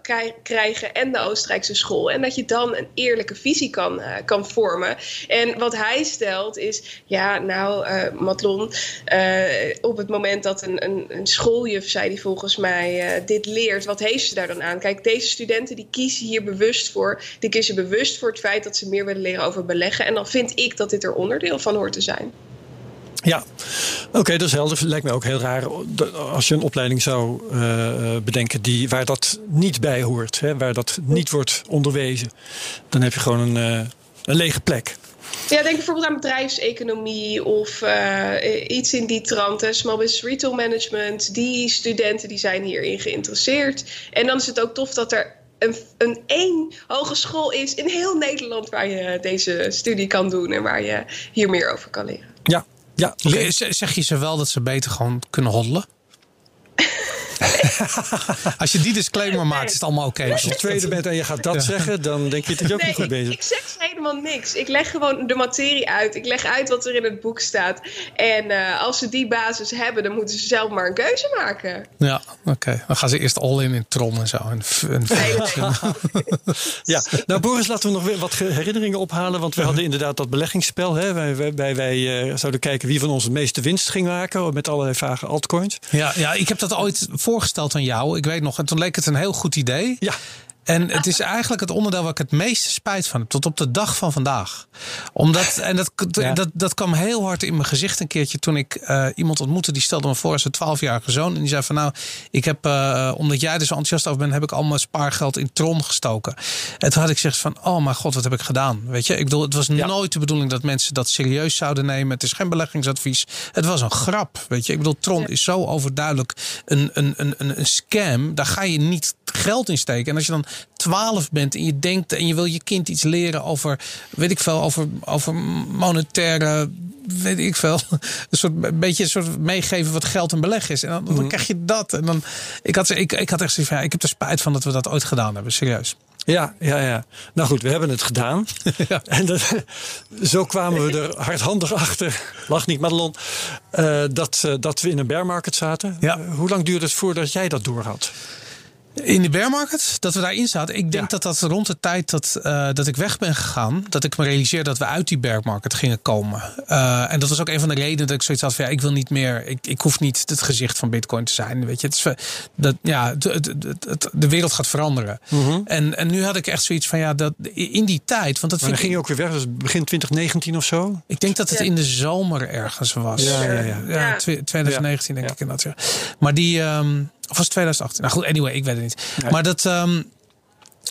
krijgen en de Oostenrijkse school. En dat je dan een eerlijke visie kan, uh, kan vormen. En wat hij stelt is: ja, nou, uh, Matlon, op het moment dat een, een, een schooljuf, zei hij volgens mij, dit leert, wat heeft ze daar dan aan? Kijk, deze studenten die kiezen hier bewust voor. Die kiezen bewust voor het feit dat ze meer willen leren over beleggen. En dan vind ik dat dit er onderdeel van hoort te zijn. Ja, oké, dat is helder. Lijkt me ook heel raar als je een opleiding zou uh, bedenken die, waar dat niet bij hoort, hè, waar dat niet wordt onderwezen. Dan heb je gewoon een, uh, een lege plek. Ja, denk bijvoorbeeld aan bedrijfseconomie of uh, iets in die trant. Small business retail management. Die studenten die zijn hierin geïnteresseerd. En dan is het ook tof dat er een, een één hogeschool is in heel Nederland waar je deze studie kan doen en waar je hier meer over kan leren. Ja, ja. Zeg je ze wel dat ze beter gewoon kunnen hoddelen? Als je die disclaimer maakt, is het allemaal oké. Als je tweede bent en je gaat dat zeggen, dan denk je dat je ook nee, niet goed bezig Ik zeg helemaal niks. Ik leg gewoon de materie uit. Ik leg uit wat er in het boek staat. En uh, als ze die basis hebben, dan moeten ze zelf maar een keuze maken. Ja, oké. Okay. Dan gaan ze eerst all in in Tron en zo. En, en nee, nee. ja, nou Boris, laten we nog weer wat herinneringen ophalen. Want we hadden inderdaad dat beleggingsspel. Hè, wij, wij, wij, wij uh, zouden kijken wie van ons het meeste winst ging maken. Met allerlei vage altcoins. Ja, ja ik heb dat ooit voorgesteld aan jou. Ik weet nog, en toen leek het een heel goed idee. Ja. En het is eigenlijk het onderdeel waar ik het meeste spijt van heb. Tot op de dag van vandaag. Omdat, en dat, ja. dat, dat kwam heel hard in mijn gezicht een keertje toen ik uh, iemand ontmoette. Die stelde me voor als een 12-jarige zoon. En die zei van nou, ik heb, uh, omdat jij er zo enthousiast over bent, heb ik al mijn spaargeld in Tron gestoken. En toen had ik gezegd van, oh mijn god, wat heb ik gedaan? Weet je, ik bedoel, het was ja. nooit de bedoeling dat mensen dat serieus zouden nemen. Het is geen beleggingsadvies. Het was een grap. Weet je, ik bedoel, Tron is zo overduidelijk een, een, een, een scam. Daar ga je niet geld in steken. En als je dan 12 bent en je denkt en je wil je kind iets leren over, weet ik veel, over, over monetaire, weet ik veel, een soort een beetje een soort meegeven wat geld en beleg is. En dan, dan mm. krijg je dat. En dan, ik had, ik, ik had echt zoiets van, ja, ik heb er spijt van dat we dat ooit gedaan hebben, serieus. Ja, ja, ja. Nou goed, we hebben het gedaan. ja. En dat, zo kwamen we er hardhandig achter, lach niet Madelon, uh, dat, uh, dat we in een bear market zaten. Ja. Uh, hoe lang duurde het voordat jij dat doorhad? In de bear market, dat we daarin zaten. Ik denk ja. dat dat rond de tijd dat, uh, dat ik weg ben gegaan, dat ik me realiseerde dat we uit die bear market gingen komen. Uh, en dat was ook een van de redenen dat ik zoiets had van ja, ik wil niet meer, ik, ik hoef niet het gezicht van Bitcoin te zijn. Weet je, het is, dat, ja, de, de, de, de wereld gaat veranderen. Mm -hmm. en, en nu had ik echt zoiets van ja, dat in die tijd. Want dat maar dan ging je ook weer weg, dus begin 2019 of zo? Ik denk dat het ja. in de zomer ergens was. Ja, ja, ja. ja 2019 denk ik inderdaad. Maar die. Um, of was het 2018? Nou goed, anyway, ik weet het niet. Nee. Maar dat. Um,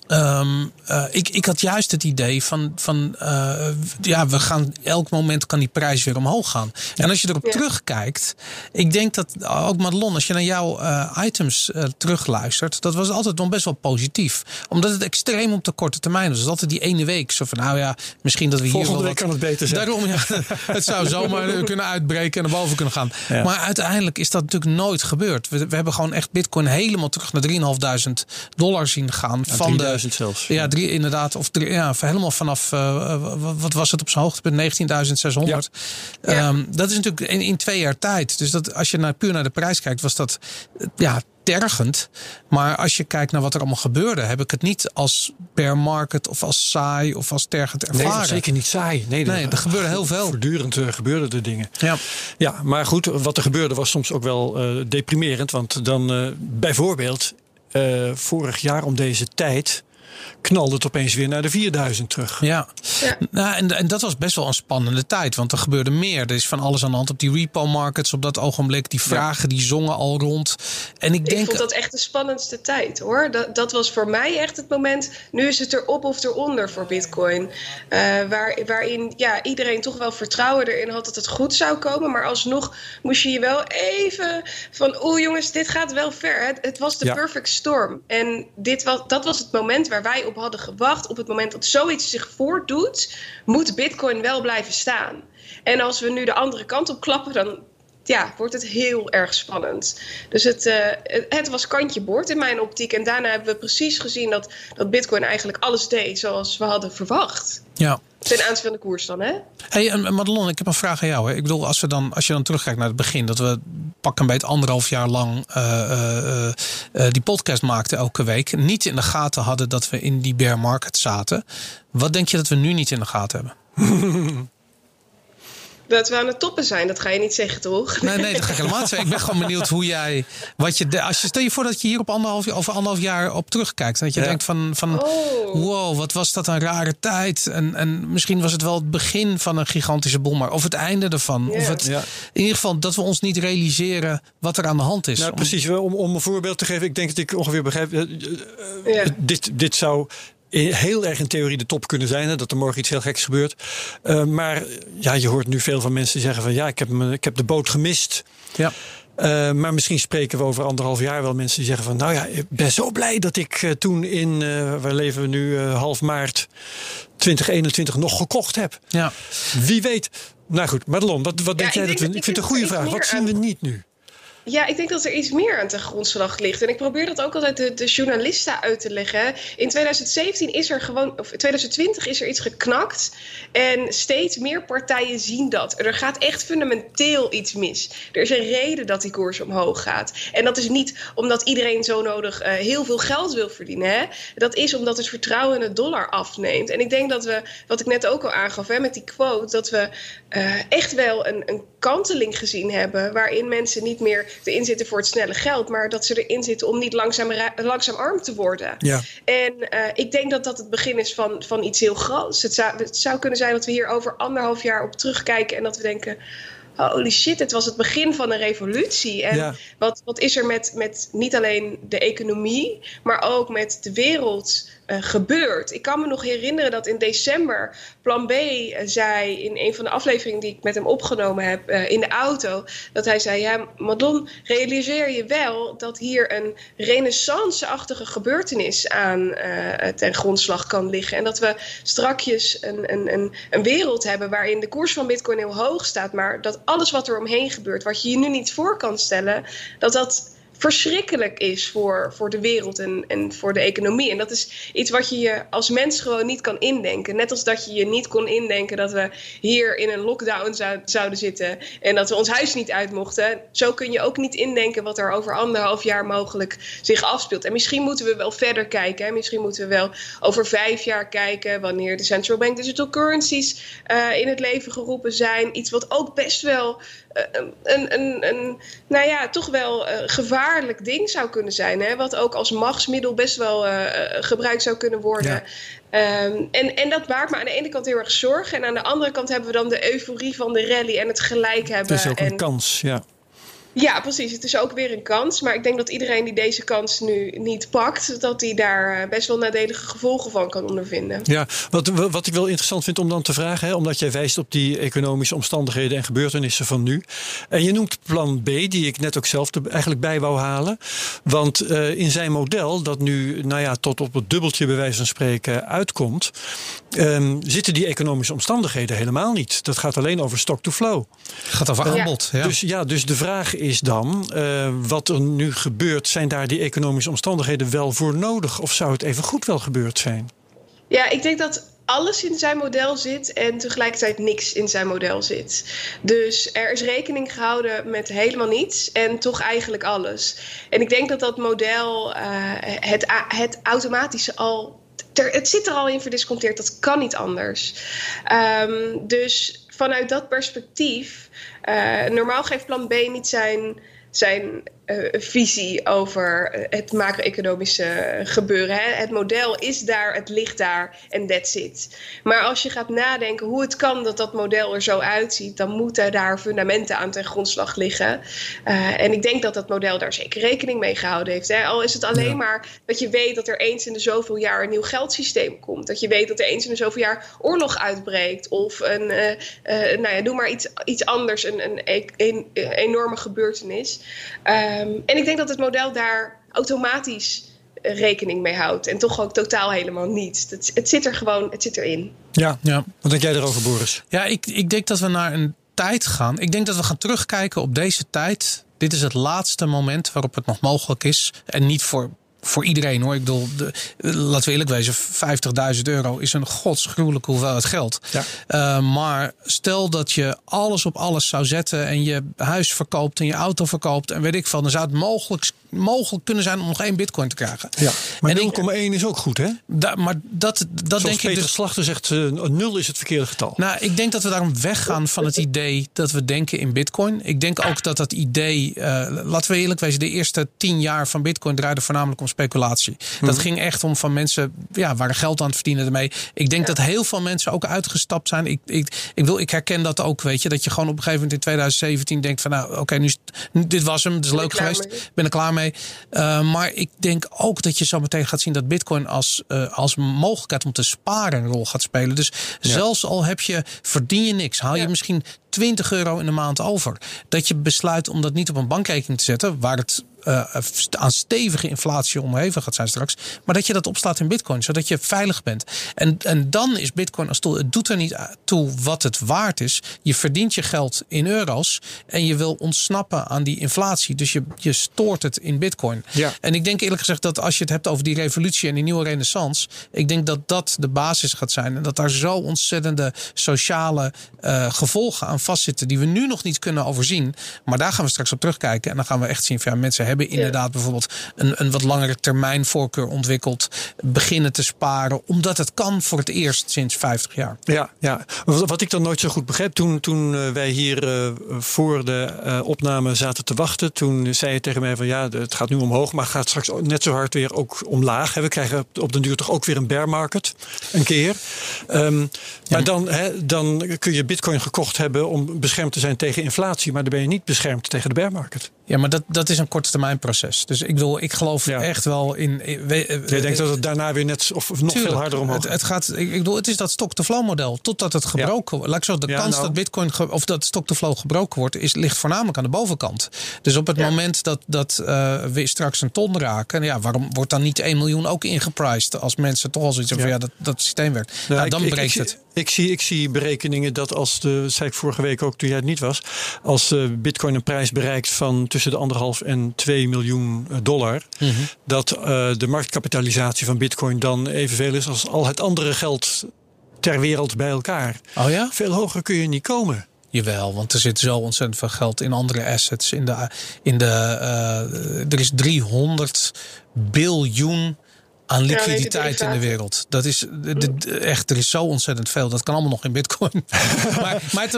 Um, uh, ik, ik had juist het idee van, van uh, ja, we gaan elk moment kan die prijs weer omhoog gaan. En als je erop ja. terugkijkt, ik denk dat ook Madelon, als je naar jouw uh, items terugluistert, dat was altijd nog best wel positief. Omdat het extreem op de korte termijn was. Was altijd die ene week. Zo van, nou ja, misschien dat we Volgende hier wel week kan het beter zijn. Daarom, ja, het zou zomaar kunnen uitbreken en naar boven kunnen gaan. Ja. Maar uiteindelijk is dat natuurlijk nooit gebeurd. We, we hebben gewoon echt Bitcoin helemaal terug naar 3.500 dollar zien gaan van de zelfs. Ja, drie, inderdaad. Of drie, ja, helemaal vanaf, uh, wat was het op zijn hoogtepunt? 19.600. Ja. Ja. Um, dat is natuurlijk in, in twee jaar tijd. Dus dat, als je naar, puur naar de prijs kijkt, was dat ja, tergend. Maar als je kijkt naar wat er allemaal gebeurde, heb ik het niet als bear market of als saai of als tergend ervaren. Nee, zeker niet saai. Nee, nee er gebeurde heel veel. Voortdurend uh, gebeurden er dingen. Ja. ja, maar goed, wat er gebeurde was soms ook wel uh, deprimerend. Want dan uh, bijvoorbeeld vorig jaar om deze tijd knalde het opeens weer naar de 4000 terug. Ja, ja. Nou, en, en dat was best wel een spannende tijd. Want er gebeurde meer. Er is van alles aan de hand op die repo markets op dat ogenblik. Die vragen die zongen al rond. En ik, denk, ik vond dat echt de spannendste tijd hoor. Dat, dat was voor mij echt het moment. Nu is het erop of eronder voor Bitcoin. Uh, waar, waarin ja, iedereen toch wel vertrouwen erin had dat het goed zou komen. Maar alsnog moest je je wel even van. Oeh jongens, dit gaat wel ver. Het, het was de Ja. perfect storm. En dit was, dat was het moment waar wij op hadden gewacht. Op het moment dat zoiets zich voordoet, moet Bitcoin wel blijven staan. En als we nu de andere kant op klappen, dan ja, wordt het heel erg spannend. Dus het, het, het was kantje boord in mijn optiek. En daarna hebben we precies gezien dat, dat Bitcoin eigenlijk alles deed zoals we hadden verwacht. Ja. Ten aanzien van de koers dan, hè? Hey, en Madelon, ik heb een vraag aan jou. Hè. Ik bedoel, als, we dan, als je dan terugkijkt naar het begin, dat we pak een beetje anderhalf jaar lang uh, uh, uh, die podcast maakten elke week, niet in de gaten hadden dat we in die bear market zaten. Wat denk je dat we nu niet in de gaten hebben? dat we aan het toppen zijn. Dat ga je niet zeggen, toch? Nee, nee, dat ga ik helemaal niet zeggen. Ik ben gewoon benieuwd hoe jij. Wat je, de- als je, stel je voor dat je hier op anderhalf, over anderhalf jaar op terugkijkt. En dat je Ja. denkt van, van Oh. wow, wat was dat een rare tijd. En, en misschien was het wel het begin van een gigantische boel. Maar of het einde ervan. Ja. Of het, Ja. In ieder geval dat we ons niet realiseren wat er aan de hand is. Nou, Om- precies. Om, om een voorbeeld te geven, ik denk dat ik ongeveer begrijp. eh, eh, Ja. dit, dit zou heel erg in theorie de top kunnen zijn. Hè, dat er morgen iets heel geks gebeurt. Eh, maar ja, je hoort nu veel van mensen zeggen van ja, ik heb, me, ik heb de boot gemist. Ja. Eh, maar misschien spreken we over anderhalf jaar wel mensen die zeggen van... nou ja, ik ben zo blij dat ik eh, toen in... eh waar leven we nu, eh, half maart 2021 nog gekocht heb. ja. Wie weet. Nou goed, Madelon, wat, wat denk jij denk dat we... Ik vind het een goede vraag. Wat zien we niet nu? Ja, ik denk dat er iets meer aan ten grondslag ligt. En ik probeer dat ook altijd de, de journalisten uit te leggen. In 2017 is er gewoon, of 2020 is er iets geknakt. En steeds meer partijen zien dat. Er gaat echt fundamenteel iets mis. Er is een reden dat die koers omhoog gaat. En dat is niet omdat iedereen zo nodig eh, heel veel geld wil verdienen. Hè? Dat is omdat het vertrouwen in de dollar afneemt. En ik denk dat we, wat ik net ook al aangaf hè, met die quote, dat we eh, echt wel een, een kanteling gezien hebben. waarin mensen niet meer erin zitten voor het snelle geld. maar dat ze erin zitten om niet langzaam, langzaam arm te worden. Ja. En eh, ik denk dat dat het begin is van, van iets heel groots. Het zou, het zou kunnen zijn dat we hier over anderhalf jaar op terugkijken en dat we denken. Holy shit, het was het begin van een revolutie. En Ja. wat, wat is er met, met niet alleen de economie, maar ook met de wereld eh, gebeurd? Ik kan me nog herinneren dat in december Plan B eh, zei in een van de afleveringen die ik met hem opgenomen heb eh, in de auto, dat hij zei: Ja, Madon, realiseer je wel dat hier een renaissance-achtige gebeurtenis aan ten grondslag kan liggen. En dat we strakjes een, een, een, een wereld hebben waarin de koers van Bitcoin heel hoog staat, maar dat alles wat er omheen gebeurt, wat je je nu niet voor kan stellen, dat dat verschrikkelijk is voor, voor de wereld en, en voor de economie. En dat is iets wat je je als mens gewoon niet kan indenken. Net als dat je je niet kon indenken dat we hier in een lockdown zou, zouden zitten en dat we ons huis niet uit mochten. Zo kun je ook niet indenken wat er over anderhalf jaar mogelijk zich afspeelt. En misschien moeten we wel verder kijken. Hè? Misschien moeten we wel over vijf jaar kijken wanneer de central bank digital currencies eh, in het leven geroepen zijn. Iets wat ook best wel een, een, een, nou ja, toch wel eh, gevaarlijk ding zou kunnen zijn. Hè? Wat ook als machtsmiddel best wel eh, eh, gebruikt zou kunnen worden. Ja. Ehm, en, en dat maakt me aan de ene kant heel erg zorgen. En aan de andere kant hebben we dan de euforie van de rally en het gelijk hebben. Het is ook en, een kans, ja. Ja, precies. Het is ook weer een kans. Maar ik denk dat iedereen die deze kans nu niet pakt, dat die daar eh, best wel nadelige gevolgen van kan ondervinden. Ja, wat, wat ik wel interessant vind om dan te vragen, hè, omdat jij wijst op die economische omstandigheden en gebeurtenissen van nu. En je noemt plan B, die ik net ook zelf er eigenlijk bij wou halen. Want eh, in zijn model, dat nu nou ja, tot op het dubbeltje bij wijze van spreken uitkomt, ehm, zitten die economische omstandigheden helemaal niet. Dat gaat alleen over stock to flow. Het gaat over Ja. aanbod. Ja. Dus ja, dus de vraag is dan, eh, wat er nu gebeurt, zijn daar die economische omstandigheden wel voor nodig? Of zou het even goed wel gebeurd zijn? Ja, ik denk dat alles in zijn model zit en tegelijkertijd niks in zijn model zit. Dus er is rekening gehouden met helemaal niets en toch eigenlijk alles. En ik denk dat dat model eh, het, het automatische al. Er, het zit er al in verdisconteerd, dat kan niet anders. Ehm, dus vanuit dat perspectief, normaal geeft plan B niet zijn, zijn eh, visie over het macro-economische gebeuren. Hè? Het model is daar, het ligt daar en that's it. Maar als je gaat nadenken hoe het kan dat dat model er zo uitziet, dan moeten daar fundamenten aan ten grondslag liggen. Eh, en ik denk dat dat model daar zeker rekening mee gehouden heeft. Hè? Al is het alleen Ja. maar dat je weet dat er eens in de zoveel jaar een nieuw geldsysteem komt. Dat je weet dat er eens in de zoveel jaar oorlog uitbreekt. Of een, eh, nou ja, doe maar iets, iets anders, een, een, e- een, een enorme gebeurtenis. Ehm, en ik denk dat het model daar automatisch eh, rekening mee houdt. En toch ook totaal helemaal niet. Het, het zit er gewoon, het zit erin. Ja. Ja. Wat denk jij erover, Boris? Ja, ik, ik denk dat we naar een tijd gaan. Ik denk dat we gaan terugkijken op deze tijd. Dit is het laatste moment waarop het nog mogelijk is. En niet voor voor iedereen hoor. Ik bedoel, de, laten we eerlijk wezen, 50.000 euro is een godsgruwelijke hoeveelheid geld. Ja. Uh, maar stel dat je alles op alles zou zetten en je huis verkoopt en je auto verkoopt en weet ik veel, dan zou het mogelijk, mogelijk kunnen zijn om nog één bitcoin te krijgen. Ja, maar En 0,1 ik- is ook goed, hè? Da, maar dat, dat Zoals denk ik Peter dus. Slachter zegt, eh, nul is het verkeerde getal. Nou, ik denk dat we daarom weggaan van het idee dat we denken in Bitcoin. Ik denk ook dat dat idee, eh, laten we eerlijk wezen, de eerste tien jaar van Bitcoin draaide voornamelijk om speculatie. Dat ging echt om van mensen, ja, waren geld aan het verdienen ermee. Ik denk dat heel veel mensen ook uitgestapt zijn. Ik, ik, ik, wil, ik herken dat ook, weet je, dat je gewoon op een gegeven moment in 2017 denkt van, nou, oké, nu dit was hem, het is ik leuk geweest, ik ben er klaar mee. Uh, maar ik denk ook dat je zo meteen gaat zien dat Bitcoin als, uh, als mogelijkheid om te sparen een rol gaat spelen. Dus zelfs al heb je, verdien je niks, haal je misschien 20 euro in de maand over. Dat je besluit om dat niet op een bankrekening te zetten, waar het aan stevige inflatie onderhevig gaat zijn straks. Maar dat je dat opslaat in bitcoin, zodat je veilig bent. En, en dan is bitcoin als tool, het doet er niet toe wat het waard is. Je verdient je geld in euro's en je wil ontsnappen aan die inflatie. Dus je, je stoort het in bitcoin. Ja. En ik denk eerlijk gezegd dat als je het hebt over die revolutie en die nieuwe renaissance. Ik denk dat dat de basis gaat zijn. En dat daar zo ontzettende sociale uh, gevolgen aan vastzitten. Die we nu nog niet kunnen overzien. Maar daar gaan we straks op terugkijken. En dan gaan we echt zien van ja, mensen hebben inderdaad ja. bijvoorbeeld een, een wat langere termijn voorkeur ontwikkeld. Beginnen te sparen. Omdat het kan voor het eerst sinds 50 jaar. Ja, ja. wat ik dan nooit zo goed begreep. Toen, toen uh, wij hier uh, voor de uh, opname zaten te wachten. Toen zei je tegen mij van ja, het gaat nu omhoog. Maar gaat straks net zo hard weer ook omlaag. We krijgen op den duur toch ook weer een bear market. Een keer. Um, ja. Maar dan, hè, dan kun je bitcoin gekocht hebben om beschermd te zijn tegen inflatie. Maar dan ben je niet beschermd tegen de bear market. Ja, maar dat, dat is een korte termijn proces. Dus ik bedoel, ik geloof ja. echt wel in. in we, Jij denkt dat het daarna weer net of, nog tuurlijk, veel harder omhoog het, het gaat. Ik, ik bedoel, het is dat stock-to-flow model. Totdat het gebroken wordt. Laat ik zo, de Ja, kans nou. dat Bitcoin ge- of dat stock-to-flow gebroken wordt, is, ligt voornamelijk aan de bovenkant. Dus op het moment dat, dat eh, we straks een ton raken, ja, waarom wordt dan niet 1 miljoen ook ingepriced? Als mensen toch al zoiets hebben van ja, dat, dat systeem werkt. Ja, nou, ik- dan ik- breekt ik, het. Ik zie, ik zie berekeningen dat als de, dat zei ik vorige week ook toen jij het niet was, als Bitcoin een prijs bereikt van tussen de anderhalf en 2 miljoen eh, dollar, Mhm. dat eh, de marktkapitalisatie van Bitcoin dan evenveel is als al het andere geld ter wereld bij elkaar. Oh ja? Veel hoger kun je niet komen. Jawel, want er zit zo ontzettend veel geld in andere assets. In de, in de, eh, er is 300 biljoen aan liquiditeit in de wereld. Dat is de- echt, er is zo ontzettend veel. Dat kan allemaal nog in bitcoin. maar, maar,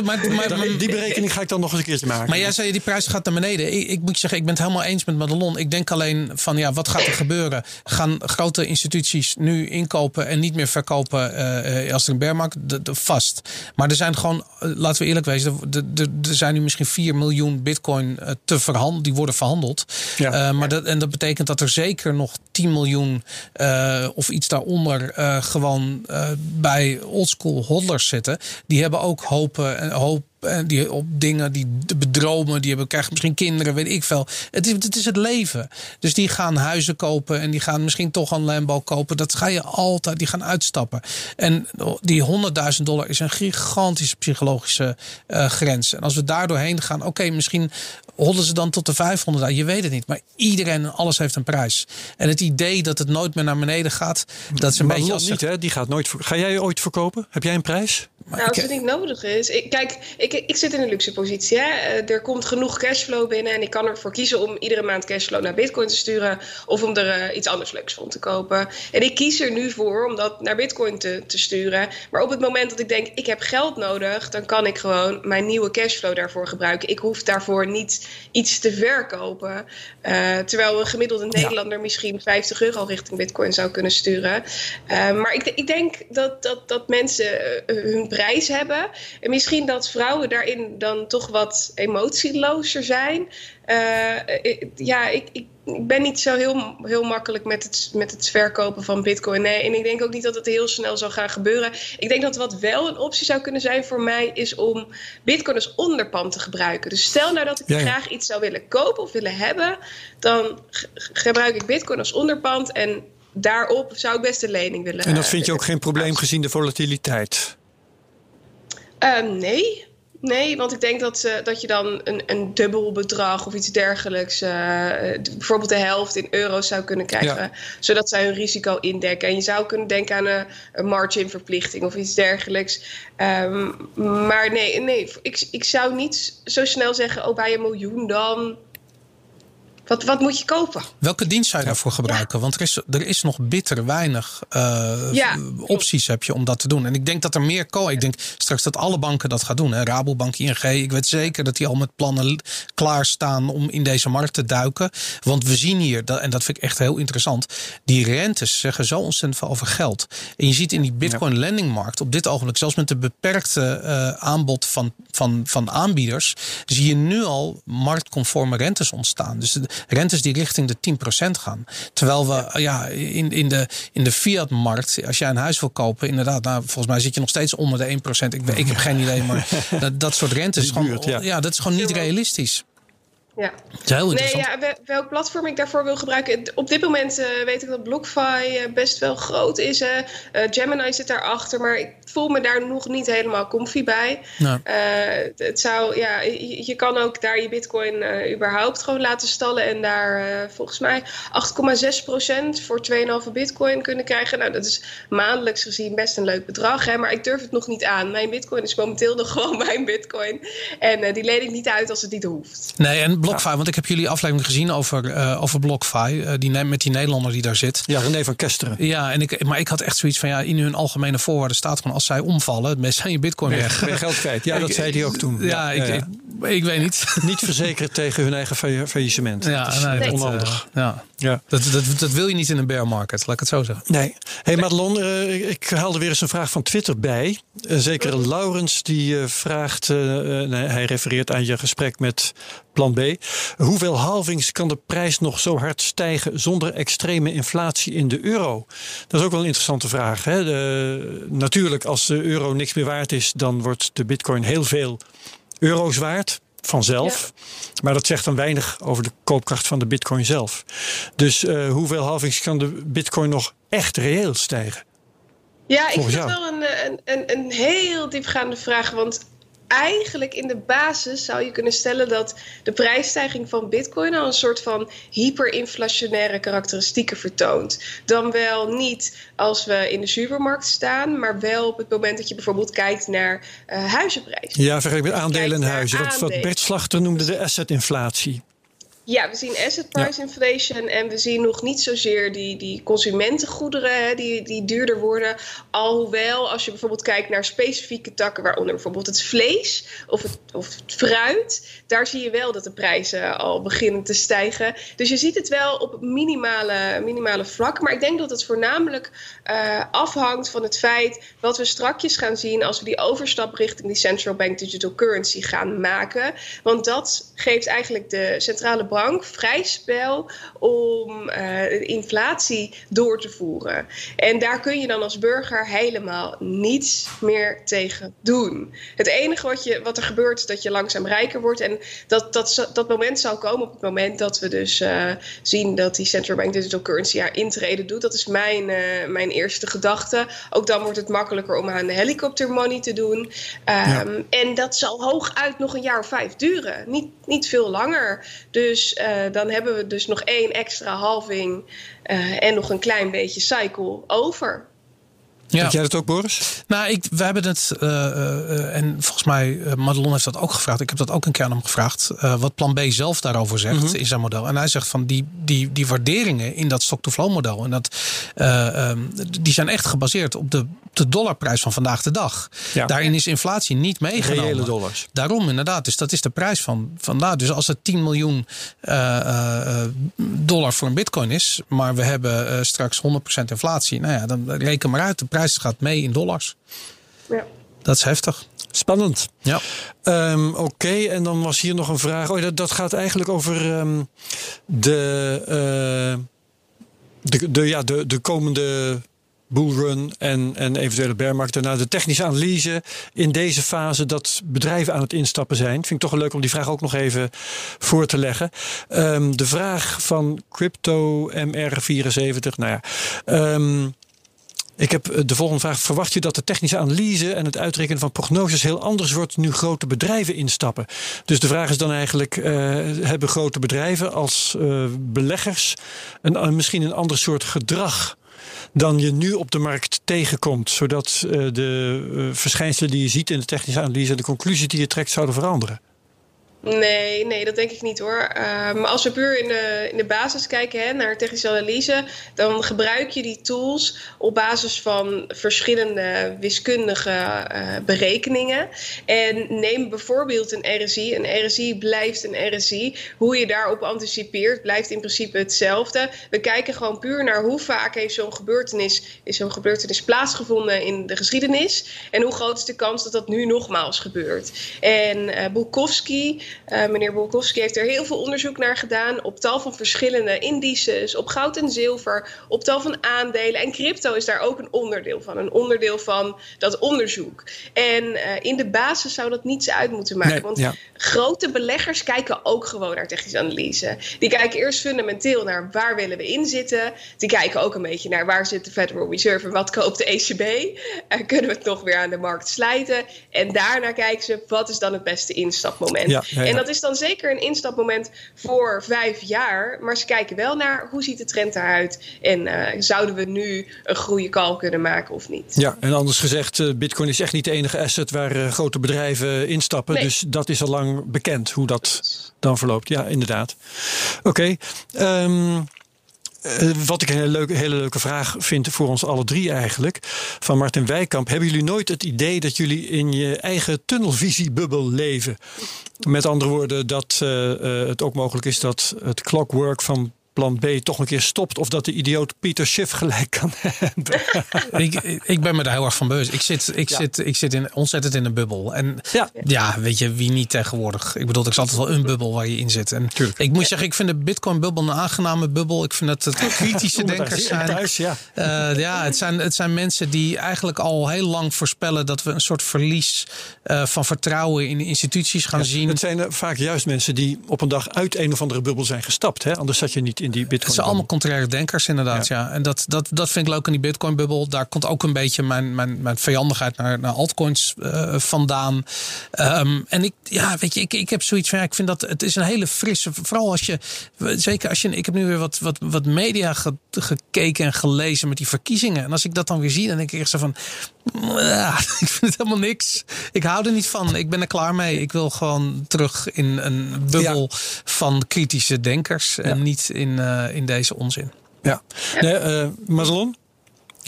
Die berekening ga ik dan nog eens een keertje maken. maar jij zei, die prijs gaat naar beneden. Ik, ik moet je zeggen, ik ben het helemaal eens met Madelon. Ik denk alleen van, ja, wat gaat er gebeuren? Gaan grote instituties nu inkopen en niet meer verkopen eh, eh, als er een bear market? De- de- Vast. Maar er zijn gewoon, eh, laten we eerlijk wezen, er zijn nu misschien 4 miljoen bitcoin te verhandelen. Die worden verhandeld. Maar dat, en dat betekent dat er zeker nog 10 miljoen eh, of iets daaronder eh, gewoon eh, bij oldschool hodlers zitten. Die hebben ook hopen en hoop. En die op dingen die de bedromen, die hebben, krijgen misschien kinderen, weet ik veel. Het is, het is het leven. Dus die gaan huizen kopen en die gaan misschien toch een Lambo kopen. Dat ga je altijd, die gaan uitstappen. En die 100.000 dollar is een gigantische psychologische eh, grens. En als we daar doorheen gaan, oké, misschien hollen ze dan tot de 500. Je weet het niet. Maar iedereen en alles heeft een prijs. En het idee dat het nooit meer naar beneden gaat, dat is een maar beetje Lot als niet, hè? Die gaat nooit. Ga jij ooit verkopen? Heb jij een prijs? Maar Nou, als ik- het niet nodig is. Ik, kijk, ik, ik zit in een luxe positie. Hè? Eh, Er komt genoeg cashflow binnen en ik kan ervoor kiezen om iedere maand cashflow naar Bitcoin te sturen of om er eh, iets anders leuks van te kopen. En ik kies er nu voor om dat naar Bitcoin te, te sturen. Maar op het moment dat ik denk, ik heb geld nodig, dan kan ik gewoon mijn nieuwe cashflow daarvoor gebruiken. Ik hoef daarvoor niet iets te verkopen. Eh, terwijl een gemiddelde Nederlander misschien 50 euro richting Bitcoin zou kunnen sturen. Maar ik, ik denk dat, dat, dat mensen hun prijs hebben. En misschien dat vrouwen daarin dan toch wat emotielozer zijn. Eh, ja, ik, ik, ik ben niet zo heel, heel makkelijk met het, met het verkopen van Bitcoin. Nee, en ik denk ook niet dat het heel snel zal gaan gebeuren. Ik denk dat wat wel een optie zou kunnen zijn voor mij, is om Bitcoin als onderpand te gebruiken. Dus stel nou dat ik Ja, graag iets zou willen kopen of willen hebben, dan gebruik ik Bitcoin als onderpand. En daarop zou ik best een lening willen. En dat vind je ook geen probleem gezien de volatiliteit. Eh, nee. Nee, want ik denk dat, ze, dat je dan een, een dubbel bedrag of iets dergelijks, uh, bijvoorbeeld de helft in euro's zou kunnen krijgen, ja. zodat zij hun risico indekken. En je zou kunnen denken aan een, een marginverplichting of iets dergelijks. Um, maar nee, nee ik, ik zou niet zo snel zeggen, oh bij een miljoen dan wat, wat moet je kopen? Welke dienst zou je daarvoor gebruiken? Want er is, er is nog bitter weinig uh, ja. opties heb je om dat te doen. En ik denk dat er meer komen. Ik denk straks dat alle banken dat gaan doen. Hè? Rabobank, ING. Ik weet zeker dat die al met plannen klaarstaan om in deze markt te duiken. Want we zien hier, en dat vind ik echt heel interessant. Die rentes zeggen zo ontzettend veel over geld. En je ziet in die bitcoin lendingmarkt op dit ogenblik, zelfs met de beperkte uh, aanbod van, van, van aanbieders, zie je nu al marktconforme rentes ontstaan. Dus rentes die richting de 10% gaan. Terwijl we ja. in, in de, in de fiat-markt, als jij een huis wil kopen, inderdaad, nou, volgens mij zit je nog steeds onder de 1%. Ik, ik heb geen idee, maar dat, dat soort rentes, gewoon, ja. dat is gewoon niet realistisch. Ja. Heel nee, ja, welk platform ik daarvoor wil gebruiken. Op dit moment uh, weet ik dat BlockFi uh, best wel groot is. Uh, Gemini zit daarachter, maar ik voel me daar nog niet helemaal comfy bij. Nou. het zou, ja, je, je, kan ook daar je bitcoin überhaupt gewoon laten stallen. En daar volgens mij 8,6% voor 2,5 bitcoin kunnen krijgen. Nou, dat is maandelijks gezien best een leuk bedrag. Hè, maar ik durf het nog niet aan. Mijn bitcoin is momenteel nog gewoon mijn bitcoin. En die leen ik niet uit als het niet hoeft. Nee, en BlockFi, want ik heb jullie aflevering gezien over, uh, over BlockFi. Uh, die, met die Nederlander die daar zit. Ja, René van Kesteren. Ja, en ik, maar ik had echt zoiets van ja, in hun algemene voorwaarden staat gewoon als zij omvallen, zijn je bitcoin weg. weg. geld kwijt. Ja, dat zei hij ook toen. Ja, ik, Ik, ik, weet niet. Niet verzekerd tegen hun eigen faillissement. Ja, dat is nee, dat, onhandig. Ja. Ja. Dat, dat, dat wil je niet in een bear market, laat ik het zo zeggen. Nee. hey, Madelon, uh, ik haalde weer eens een vraag van Twitter bij. Uh, zeker Laurens die vraagt, hij refereert aan je gesprek met Plan B. Hoeveel halvings kan de prijs nog zo hard stijgen zonder extreme inflatie in de euro? Dat is ook wel een interessante vraag. Hè? De, natuurlijk, als de euro niks meer waard is, dan wordt de bitcoin heel veel euro's waard vanzelf. Maar dat zegt dan weinig over de koopkracht van de bitcoin zelf. Dus uh, hoeveel halvings kan de bitcoin nog echt reëel stijgen? Ja, ik vind het wel een, een, een, een heel diepgaande vraag. Want eigenlijk in de basis zou je kunnen stellen dat de prijsstijging van Bitcoin al een soort van hyperinflationaire karakteristieken vertoont. Dan wel niet als we in de supermarkt staan, maar wel op het moment dat je bijvoorbeeld kijkt naar uh, huizenprijzen. Ja, vergelijk met aandelen en huizen. Wat, wat Bert Slachter noemde de assetinflatie. Ja, we zien asset price inflation en we zien nog niet zozeer die, die consumentengoederen hè, die, die duurder worden. Alhoewel, als je bijvoorbeeld kijkt naar specifieke takken, waaronder bijvoorbeeld het vlees of het, of het fruit, daar zie je wel dat de prijzen al beginnen te stijgen. Dus je ziet het wel op minimale, minimale vlak. Maar ik denk dat het voornamelijk uh, afhangt van het feit wat we strakjes gaan zien als we die overstap richting die central bank digital currency gaan maken. Want dat geeft eigenlijk de centrale bank bank vrij spel om uh, inflatie door te voeren. En daar kun je dan als burger helemaal niets meer tegen doen. Het enige wat, je, wat er gebeurt is dat je langzaam rijker wordt. En dat, dat, dat moment zal komen op het moment dat we dus uh, zien dat die central bank digital currency haar intrede doet. Dat is mijn, uh, mijn eerste gedachte. Ook dan wordt het makkelijker om aan de helikopter money te doen. Um, ja. En dat zal hooguit nog een jaar of vijf duren. Niet, niet veel langer. Dus uh, dan hebben we dus nog één extra halving uh, en nog een klein beetje cycle over. Ja. Heb jij dat ook, Boris? Nou, ik, we hebben het, uh, uh, en volgens mij, uh, Madelon heeft dat ook gevraagd. Ik heb dat ook een keer aan hem gevraagd. wat plan B zelf daarover zegt -hmm. in zijn model. En hij zegt van die, die, die waarderingen in dat stock-to-flow model. En dat, um, die zijn echt gebaseerd op de, de dollarprijs van vandaag de dag. Ja. Daarin is inflatie niet meegenomen. Reële dollars. Daarom inderdaad. Dus dat is de prijs van vandaag. Dus als het 10 miljoen dollar voor een bitcoin is. Maar we hebben straks 100% inflatie. Nou ja, dan reken maar uit. De prijs gaat mee in dollars. Ja. Dat is heftig. Spannend. Ja. Um, Oké, okay. en dan was hier nog een vraag. Oh, dat, dat gaat eigenlijk over um, de, uh, de, de, ja, de, de komende bullrun en, en eventuele bearmarkt. Daarna de technische analyse in deze fase dat bedrijven aan het instappen zijn. Vind ik toch wel leuk om die vraag ook nog even voor te leggen. Um, de vraag van Crypto MR74. Nou ja. Ik heb eh, de volgende vraag. Verwacht je dat de technische analyse en het uitrekenen van prognoses heel anders wordt nu grote bedrijven instappen? Dus de vraag is dan eigenlijk: eh, hebben grote bedrijven als eh, beleggers een, misschien een ander soort gedrag? Dan je nu op de markt tegenkomt, zodat de verschijnselen die je ziet in de technische analyse en de conclusies die je trekt zouden veranderen. Nee, nee, dat denk ik niet hoor. Maar als we puur in de, in de basis kijken hè, naar technische analyse, dan gebruik je die tools op basis van verschillende wiskundige eh, berekeningen. En neem bijvoorbeeld een RSI. Een RSI blijft een RSI. Hoe je daarop anticipeert, blijft in principe hetzelfde. We kijken gewoon puur naar hoe vaak heeft zo'n gebeurtenis, is zo'n gebeurtenis plaatsgevonden in de geschiedenis. En hoe groot is de kans dat dat nu nogmaals gebeurt. En eh Bukowski, eh, meneer Bukowski heeft er heel veel onderzoek naar gedaan op tal van verschillende indices, op goud en zilver, op tal van aandelen. En crypto is daar ook een onderdeel van, een onderdeel van dat onderzoek. En eh, in de basis zou dat niets uit moeten maken. Nee, want ja. Grote beleggers kijken ook gewoon naar technische analyse. Die kijken eerst fundamenteel naar waar willen we in zitten. Die kijken ook een beetje naar waar zit de Federal Reserve en wat koopt de ECB. Eh, kunnen we het nog weer aan de markt slijten? En daarna kijken ze wat is dan het beste instapmoment. Ja, ja, ja. En dat is dan zeker een instapmoment voor vijf jaar. Maar ze kijken wel naar hoe ziet de trend eruit. En eh, zouden we nu een goede call kunnen maken of niet? Ja, en anders gezegd, eh, Bitcoin is echt niet de enige asset waar eh, grote bedrijven instappen. Nee. Dus dat is al lang bekend hoe dat dan verloopt. Ja, inderdaad. Oké. ehm, eh, wat ik een hele leuke, hele leuke vraag vind voor ons alle drie eigenlijk. Van Martin Wijkamp. Hebben jullie nooit het idee dat jullie in je eigen tunnelvisiebubbel leven? Met andere woorden, dat eh, eh, het ook mogelijk is dat het clockwork van plan B toch een keer stopt. Of dat de idioot Pieter Schiff gelijk kan hebben. ik, ik ben me daar heel erg van bewust. Ik zit, ik Ja. zit, ik zit in, ontzettend in een bubbel. En Ja. ja. weet je, wie niet tegenwoordig? Ik bedoel, er is altijd wel een bubbel waar je in zit. En Tuurlijk. ik moet zeggen, ik vind de Bitcoin-bubbel een aangename bubbel. Ik vind dat het kritische denkers zijn. thuis, ja. Eh, ja, het zijn, het zijn mensen die eigenlijk al heel lang voorspellen dat we een soort verlies eh, van vertrouwen in de instituties gaan zien. Het zijn er vaak juist mensen die op een dag uit een of andere bubbel zijn gestapt. Hè? Anders zat je niet in die bitcoin. Het zijn allemaal contraire denkers, inderdaad. Ja. En dat, dat, dat vind ik leuk aan die Bitcoin-bubbel. Daar komt ook een beetje mijn, mijn, mijn vijandigheid naar, naar altcoins eh, vandaan. Ehm, en ik, ja, weet je, ik, ik heb zoiets van, ja, ik vind dat het is een hele frisse. Vooral als je, zeker als je, ik heb nu weer wat, wat, wat media ge- gekeken en gelezen met die verkiezingen. En als ik dat dan weer zie, dan denk ik echt zo van, ja, ik vind het helemaal niks. Ik hou er niet van. Ik ben er klaar mee. Ik wil gewoon terug in een bubbel van kritische denkers. En Ja. niet in, eh, in deze onzin. Ja. Nee, eh, Madelon,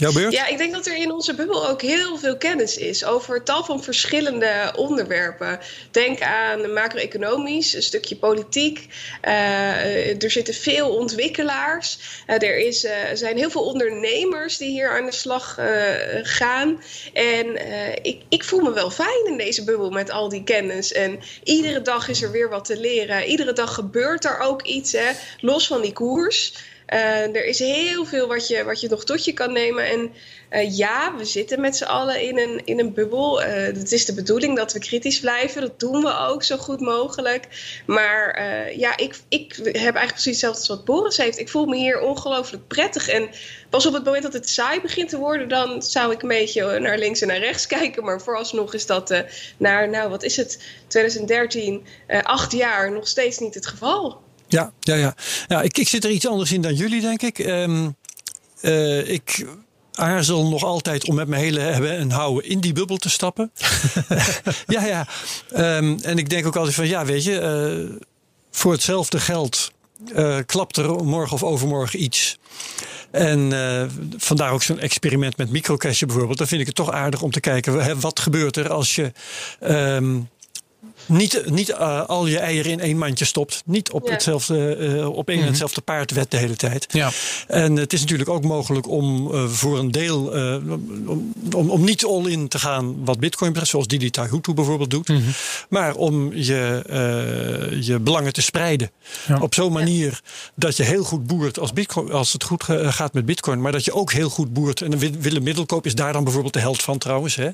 jouw? Ja, ik denk dat er in onze bubbel ook heel veel kennis is over tal van verschillende onderwerpen. Denk aan macro-economisch, een stukje politiek. Eh, er zitten veel ontwikkelaars. Eh, er is, eh, zijn heel veel ondernemers die hier aan de slag gaan. En ik, ik voel me wel fijn in deze bubbel met al die kennis. En iedere dag is er weer wat te leren. Iedere dag gebeurt er ook iets, hè, los van die koers. Eh, er is heel veel wat je, wat je nog tot je kan nemen. En eh, ja, we zitten met z'n allen in een, in een bubbel. Eh, het is de bedoeling dat we kritisch blijven. Dat doen we ook zo goed mogelijk. Maar ja, ik, ik heb eigenlijk precies hetzelfde als wat Boris heeft. Ik voel me hier ongelooflijk prettig. En pas op het moment dat het saai begint te worden... dan zou ik een beetje naar links en naar rechts kijken. Maar vooralsnog is dat naar, nou wat is het, 2013, eh, acht jaar nog steeds niet het geval. Ja, ja, ja. ja ik, ik zit er iets anders in dan jullie, denk ik. Ehm, eh, ik aarzel nog altijd om met mijn hele hebben en houden in die bubbel te stappen. ja, ja. Ehm, en ik denk ook altijd van, ja, weet je, eh, voor hetzelfde geld eh, klapt er morgen of overmorgen iets. En vandaar ook zo'n experiment met microcashje bijvoorbeeld. Dan vind ik het toch aardig om te kijken, wat gebeurt er als je... ehm, niet, niet eh, al je eieren in één mandje stopt. Niet op, Ja. hetzelfde, eh, op één en hetzelfde paard wet de hele tijd. Ja. En het is natuurlijk ook mogelijk om eh, voor een deel eh, om, om, om niet all-in te gaan wat Bitcoin betreft, zoals Didi Tahutu bijvoorbeeld doet. Maar om je, eh, je belangen te spreiden Ja. op zo'n manier dat je heel goed boert als, Bitcoin, als het goed gaat met Bitcoin, maar dat je ook heel goed boert. En Wi- Willem Middelkoop is daar dan bijvoorbeeld de held van trouwens, hè,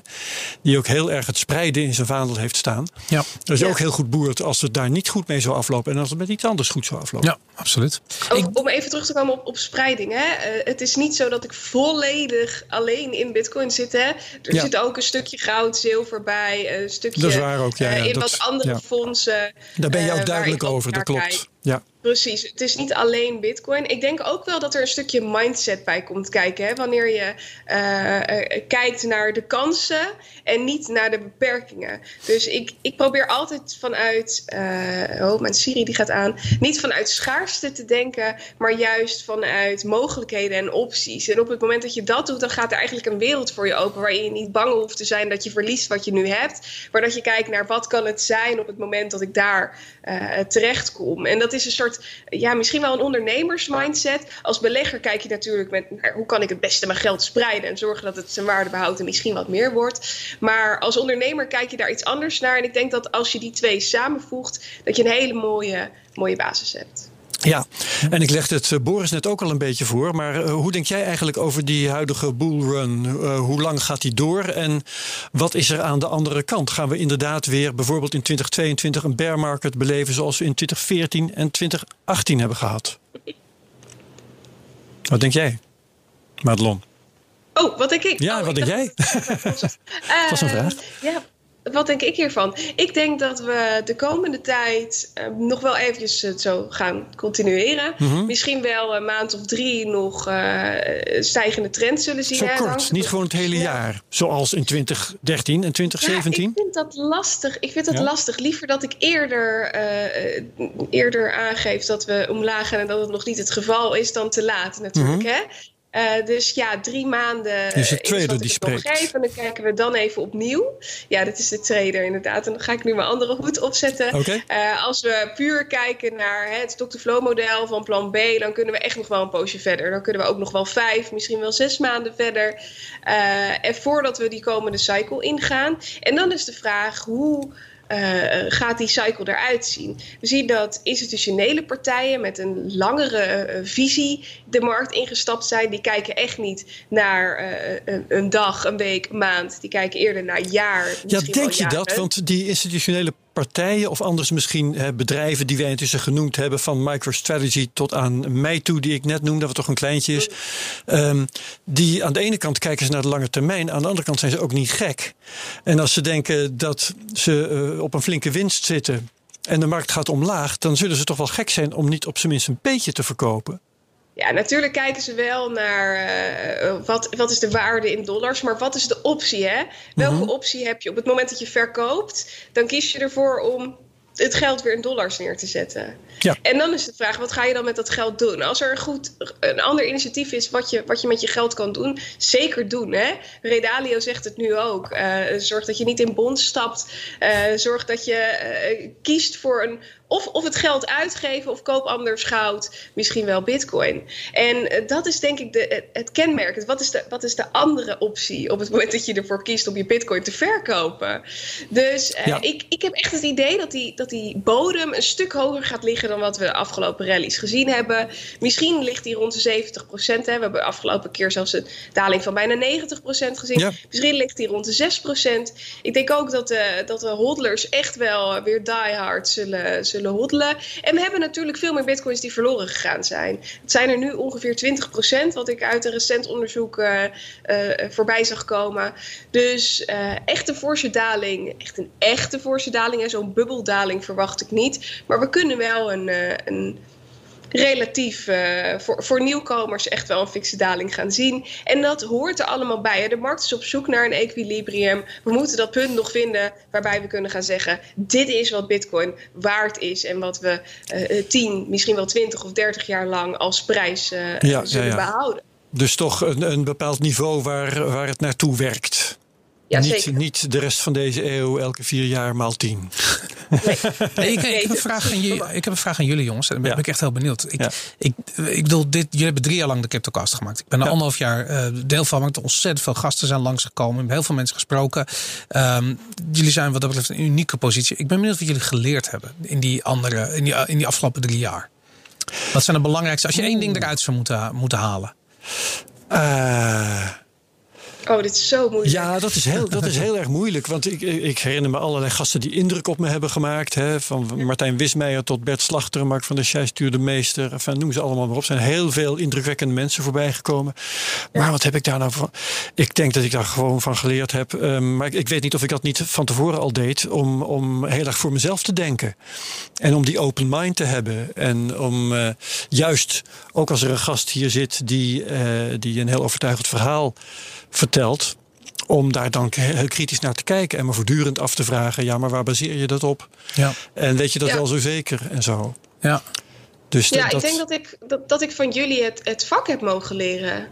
die ook heel erg het spreiden in zijn vaandel heeft staan. Ja. Dat is Ja. ook heel goed boert als het daar niet goed mee zou aflopen. En als het met iets anders goed zou aflopen. Ja, absoluut. Ook Ik- om even terug te komen op, op spreiding. Hè? Eh, het is niet zo dat ik volledig alleen in bitcoin zit. Hè? Er Ja. zit ook een stukje goud, zilver bij. Een stukje Dat is waar ook, ja, eh, in dat- wat andere ja. fondsen. Daar ben je eh, ook waar duidelijk over, dat klopt. kijk. Ja. Precies, het is niet alleen Bitcoin. Ik denk ook wel dat er een stukje mindset bij komt kijken. Hè? Wanneer je eh, eh, kijkt naar de kansen en niet naar de beperkingen. Dus ik, ik probeer altijd vanuit. eh, oh, mijn Siri die gaat aan. Niet vanuit schaarste te denken, maar juist vanuit mogelijkheden en opties. En op het moment dat je dat doet, dan gaat er eigenlijk een wereld voor je open. Waarin je niet bang hoeft te zijn dat je verliest wat je nu hebt. Maar dat je kijkt naar wat kan het zijn op het moment dat ik daar eh terecht kom. En dat is een soort, ja, misschien wel een ondernemersmindset. Als belegger kijk je natuurlijk met naar hoe kan ik het beste mijn geld spreiden en zorgen dat het zijn waarde behoudt en misschien wat meer wordt. Maar als ondernemer kijk je daar iets anders naar. En ik denk dat als je die twee samenvoegt, dat je een hele mooie, mooie basis hebt. Ja, en ik legde het eh, Boris net ook al een beetje voor. Maar eh, hoe denk jij eigenlijk over die huidige bullrun? Eh, hoe lang gaat die door? En wat is er aan de andere kant? Gaan we inderdaad weer bijvoorbeeld in 2022 een bear market beleven zoals we in 2014 en 2018 hebben gehad? Wat denk jij, Madelon? Oh, wat denk ik? Ja, Oh, wat ik denk dacht- jij? was een vraag. Ja, wat denk ik hiervan? Ik denk dat we de komende tijd eh, nog wel eventjes het zo gaan continueren. Mhm. Misschien wel een maand of drie nog eh, stijgende trend zullen zien. Zo hè, kort, niet gewoon het hele Ja. jaar. Zoals in 2013 en 2017. Ja, ik vind dat lastig. Ik vind dat Ja? lastig. Liever dat ik eerder, eh, eh, eerder aangeef dat we omlaag gaan en dat het nog niet het geval is, dan te laat natuurlijk. Hè? Eh, dus ja, drie maanden Is het is trader die spreekt. geef. En dan kijken we dan even opnieuw. Ja, dat is de trader inderdaad. En dan ga ik nu mijn andere hoed opzetten. Eh, als we puur kijken naar hè, het stock-to-flow model van plan B, dan kunnen we echt nog wel een poosje verder. Dan kunnen we ook nog wel vijf, misschien wel zes maanden verder. Eh, en voordat we die komende cycle ingaan. En dan is de vraag hoe. Eh, gaat die cycle eruit zien? We zien dat institutionele partijen met een langere eh, visie de markt ingestapt zijn. Die kijken echt niet naar eh, een, een dag, een week, een maand. Die kijken eerder naar jaar. Ja, denk je dat? Want die institutionele partijen, of anders misschien bedrijven die wij intussen genoemd hebben, van MicroStrategy tot aan mij toe, die ik net noemde, wat toch een kleintje is. ehm, die aan de ene kant kijken ze naar de lange termijn, aan de andere kant zijn ze ook niet gek. En als ze denken dat ze eh, op een flinke winst zitten en de markt gaat omlaag, dan zullen ze toch wel gek zijn om niet op zijn minst een beetje te verkopen. Ja, natuurlijk kijken ze wel naar eh, wat, wat is de waarde in dollars, maar wat is de optie? Hè? Welke Mhm. optie heb je op het moment dat je verkoopt? Dan kies je ervoor om het geld weer in dollars neer te zetten. Ja. En dan is de vraag, wat ga je dan met dat geld doen? Als er een goed, een ander initiatief is wat je, wat je met je geld kan doen, zeker doen. Hè? Redalio zegt het nu ook. Eh, zorg dat je niet in bond stapt. Eh, zorg dat je eh, kiest voor een of, of het geld uitgeven of koop anders goud, misschien wel bitcoin. En dat is denk ik de, het, kenmerk. Wat is, de, wat is de andere optie op het moment dat je ervoor kiest om je bitcoin te verkopen? Dus Ja. ik, ik heb echt het idee dat die, dat die bodem een stuk hoger gaat liggen dan wat we de afgelopen rallies gezien hebben. Misschien ligt die rond de 70 procent. We hebben de afgelopen keer zelfs een daling van bijna 90 procent gezien. Ja. Misschien ligt die rond de 6 procent. Ik denk ook dat de, dat de hodlers echt wel weer die hard zullen, zullen hodlen. En we hebben natuurlijk veel meer bitcoins die verloren gegaan zijn. Het zijn er nu ongeveer 20 procent, wat ik uit een recent onderzoek eh, eh, voorbij zag komen. Dus eh, echt een forse daling, echt een echte forse daling. En zo'n bubbeldaling verwacht ik niet. Maar we kunnen wel een, eh, een relatief eh, voor, voor nieuwkomers echt wel een fikse daling gaan zien. En dat hoort er allemaal bij. De markt is op zoek naar een equilibrium. We moeten dat punt nog vinden waarbij we kunnen gaan zeggen: dit is wat Bitcoin waard is en wat we eh, eh, 10, misschien wel 20 of 30 jaar lang als prijs Ja, zullen ja, ja. behouden. Dus toch een, een bepaald niveau waar, waar het naartoe werkt. Ja, niet, zeker. niet de rest van deze eeuw elke vier jaar maal tien. Nee, ik, ik heb een vraag aan jullie, ik heb een vraag aan jullie jongens. Daar ben Ja. ik echt heel benieuwd. Ik, Ja. ik, ik bedoel, dit, jullie hebben drie jaar lang de CryptoCast gemaakt. Ik ben er anderhalf jaar eh, deel van. gemaakt. ontzettend veel gasten zijn langsgekomen. Ik heb heel veel mensen gesproken. Ehm, jullie zijn wat dat betreft een unieke positie. Ik ben benieuwd wat jullie geleerd hebben in die, andere, in die, in die afgelopen drie jaar. Wat zijn de belangrijkste? Als je één ding eruit zou moeten, moeten halen. Eh, Oh, dit is zo moeilijk. Ja, dat is heel, dat is heel erg moeilijk. Want ik, ik herinner me allerlei gasten die indruk op me hebben gemaakt. Hè, van Martijn Wismeijer tot Bert Slachter, Mark van der Scheij stuurde meester. Enfin, noem ze allemaal maar op. Er zijn heel veel indrukwekkende mensen voorbij gekomen. Maar wat heb ik daar nou van? Ik denk dat ik daar gewoon van geleerd heb. Um, maar ik, ik, weet niet of ik dat niet van tevoren al deed. Om, om heel erg voor mezelf te denken. En om die open mind te hebben. En om uh, juist, ook als er een gast hier zit die, uh, die een heel overtuigend verhaal vertelt. Om daar dan heel kritisch naar te kijken en me voortdurend af te vragen: ja, maar waar baseer je dat op? Ja. En weet je dat Ja. wel zo zeker en zo. Ja. Dus Ja, dat, ik denk dat ik, dat, dat ik van jullie het, het vak heb mogen leren.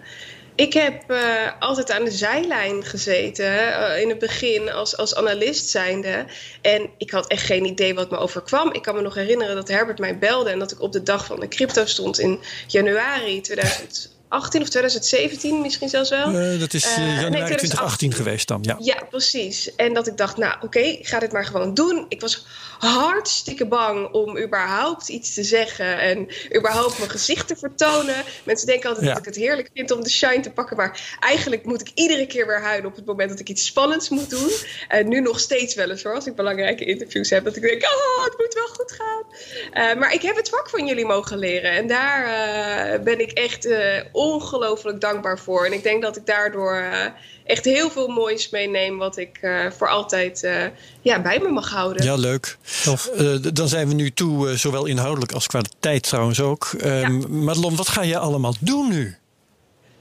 Ik heb eh, altijd aan de zijlijn gezeten, eh, in het begin als, als analist zijnde. En ik had echt geen idee wat me overkwam. Ik kan me nog herinneren dat Herbert mij belde en dat ik op de dag van de crypto stond in januari 2018 of 2017 misschien zelfs wel. Eh, dat is eh, Eh, nee, januari 2018 2018 geweest dan. Ja. Ja, precies. En dat ik dacht, nou oké, ik ga dit maar gewoon doen. Ik was hartstikke bang om überhaupt iets te zeggen en überhaupt mijn gezicht te vertonen. Mensen denken altijd Ja. dat ik het heerlijk vind om de shine te pakken, maar eigenlijk moet ik iedere keer weer huilen op het moment dat ik iets spannends moet doen. En nu nog steeds wel eens hoor, als ik belangrijke interviews heb, dat ik denk, oh, het moet wel goed gaan. Maar ik heb het vak van jullie mogen leren en daar ben ik echt ongelooflijk dankbaar voor. En ik denk dat ik daardoor eh, echt heel veel moois meeneem wat ik eh, voor altijd eh, ja, bij me mag houden. Ja, leuk. Eh, dan zijn we nu toe, zowel inhoudelijk als qua tijd trouwens ook. Um, Madelon, wat ga je allemaal doen nu?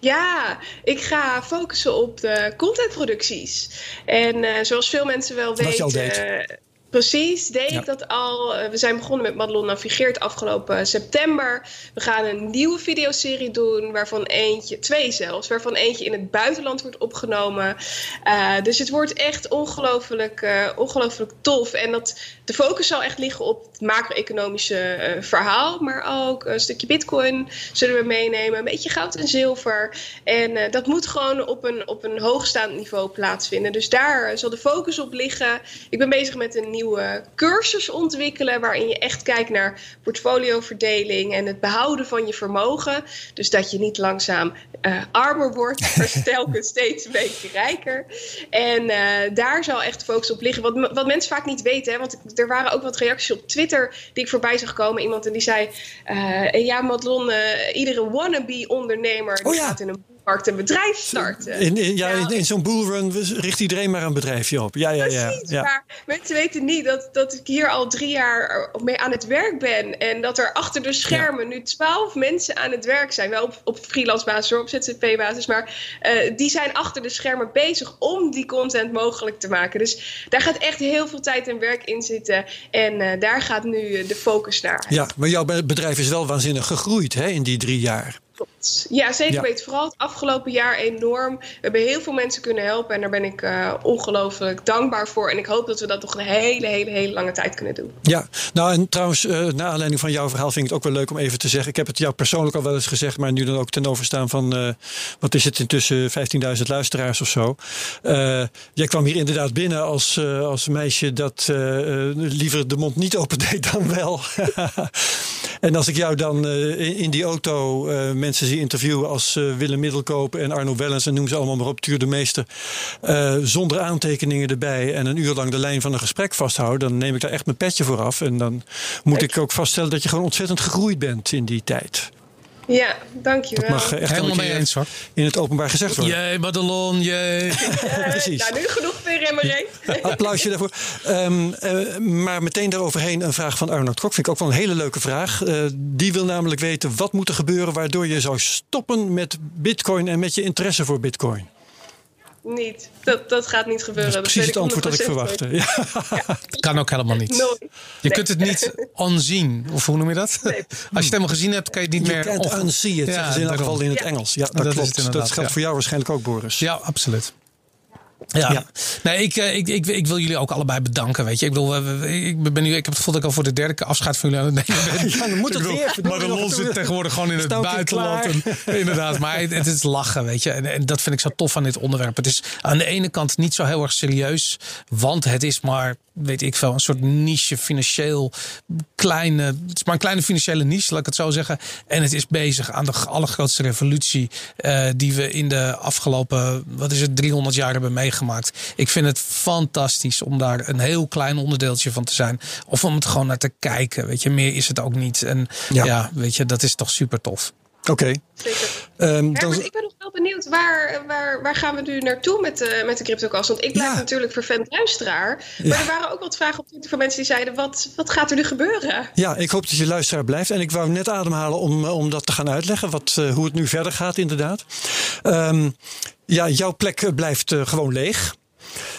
Ja, ik ga focussen op de contentproducties. En eh, zoals veel mensen wel weten. Precies, deed Ja. ik dat al. Eh, we zijn begonnen met Madelon Navigeert afgelopen september. We gaan een nieuwe videoserie doen, waarvan eentje, twee zelfs, waarvan eentje in het buitenland wordt opgenomen. Eh, dus het wordt echt ongelooflijk, eh, ongelooflijk tof. En dat, de focus zal echt liggen op het macro-economische verhaal, maar ook een stukje bitcoin zullen we meenemen, een beetje goud en zilver. En dat moet gewoon op een, op een hoogstaand niveau plaatsvinden. Dus daar zal de focus op liggen. Ik ben bezig met een nieuwe cursus ontwikkelen, waarin je echt kijkt naar portfolioverdeling en het behouden van je vermogen. Dus dat je niet langzaam eh, armer wordt, maar telkens steeds een beetje rijker. En eh, daar zal echt focus op liggen. Wat, wat mensen vaak niet weten, hè, want er waren ook wat reacties op Twitter die ik voorbij zag komen. Iemand en die zei: eh, Ja, Madelon, iedere wannabe-ondernemer die Oh ja. gaat in een markt een bedrijf starten. In, in- ja, in, Nou, in zo'n bullrun richt iedereen maar een bedrijfje op. Ja, ja, ja. Precies, ja. maar mensen weten niet dat, dat ik hier al drie jaar mee aan het werk ben. En dat er achter de schermen nu twaalf mensen aan het werk zijn. Wel op, op freelance basis, hoor, op ZZP-basis. Maar eh, die zijn achter de schermen bezig om die content mogelijk te maken. Dus daar gaat echt heel veel tijd en werk in zitten. En eh, daar gaat nu eh, de focus naar. Ja, maar jouw be- bedrijf is wel waanzinnig gegroeid hè, in die drie jaar. Ja, zeker Ja. weten. Vooral het afgelopen jaar enorm. We hebben heel veel mensen kunnen helpen. En daar ben ik eh, ongelooflijk dankbaar voor. En ik hoop dat we dat nog een hele, hele, hele lange tijd kunnen doen. Ja, nou en trouwens, eh naar aanleiding van jouw verhaal vind ik het ook wel leuk om even te zeggen. Ik heb het jou persoonlijk al wel eens gezegd, maar nu dan ook ten overstaan van, eh, wat is het, intussen 15.000 luisteraars of zo. Jij kwam hier inderdaad binnen als, als meisje dat liever de mond niet open deed dan wel. en als ik jou dan in, die auto mensen zie interviewen als eh, Willem Middelkoop en Arno Wellens en noem ze allemaal maar op, Tuur de Meester, eh, zonder aantekeningen erbij en een uur lang de lijn van een gesprek vasthouden, dan neem ik daar echt mijn petje voor af. En dan moet ik ook vaststellen dat je gewoon ontzettend gegroeid bent in die tijd. Ja, dankjewel. Dat mag echt Helemaal mee keer eens hoor. in het openbaar gezegd worden. Jee, Madelon, jee. Precies. Nou, nu genoeg weer in mijn. Applausje daarvoor. Ehm, eh, maar meteen daaroverheen een vraag van Arnold Kok. Vind ik ook wel een hele leuke vraag. Eh, die wil namelijk weten wat moet er gebeuren waardoor je zou stoppen met bitcoin en met je interesse voor bitcoin. Niet. Dat, dat gaat niet gebeuren. Dat is Dat precies het antwoord dat ik 100% verwachtte. Ja. Kan ook helemaal niet. Je Nee. kunt het niet onzien. Of hoe noem je dat? Nee. Als je het helemaal gezien hebt, kan je het niet You meer... unsee Ja, zeggen ze in elk daarom. geval in het. Engels. Ja, dat, Dat klopt. het dat geldt ja. voor jou waarschijnlijk ook, Boris. Ja, absoluut. Ja. Ja. Nee, ik, eh, ik, ik, ik wil jullie ook allebei bedanken. Weet je, ik, bedoel, ik ben nu, ik heb het gevoel dat ik al voor de derde keer afscheid van jullie aan het nemen ben. Ja, dan moet het bedoel, weer, Maar de lol zit tegenwoordig gewoon in het buitenland. En, inderdaad, maar het, het is lachen, weet je. En, en dat vind ik zo tof aan dit onderwerp. Het is aan de ene kant niet zo heel erg serieus, want het is maar weet ik veel, een soort niche financieel kleine, het is maar een kleine financiële niche, laat ik het zo zeggen. En het is bezig aan de allergrootste revolutie uh, die we in de afgelopen, wat is het, 300 jaar hebben meegemaakt. Ik vind het fantastisch om daar een heel klein onderdeeltje van te zijn. Of om het gewoon naar te kijken. Weet je, meer is het ook niet. En ja, ja weet je, dat is toch super tof. Oké. Okay. Um, dan... Ik ben nog wel benieuwd, waar, waar, waar gaan we nu naartoe met de, met de CryptoCast? Want ik blijf ja. natuurlijk vervent luisteraar. Maar ja. er waren ook wat vragen op Twitter van mensen die zeiden... Wat, wat gaat er nu gebeuren? Ja, ik hoop dat je luisteraar blijft. En ik wou net ademhalen om, om dat te gaan uitleggen. Wat, uh, hoe het nu verder gaat inderdaad. Um, ja, jouw plek blijft uh, gewoon leeg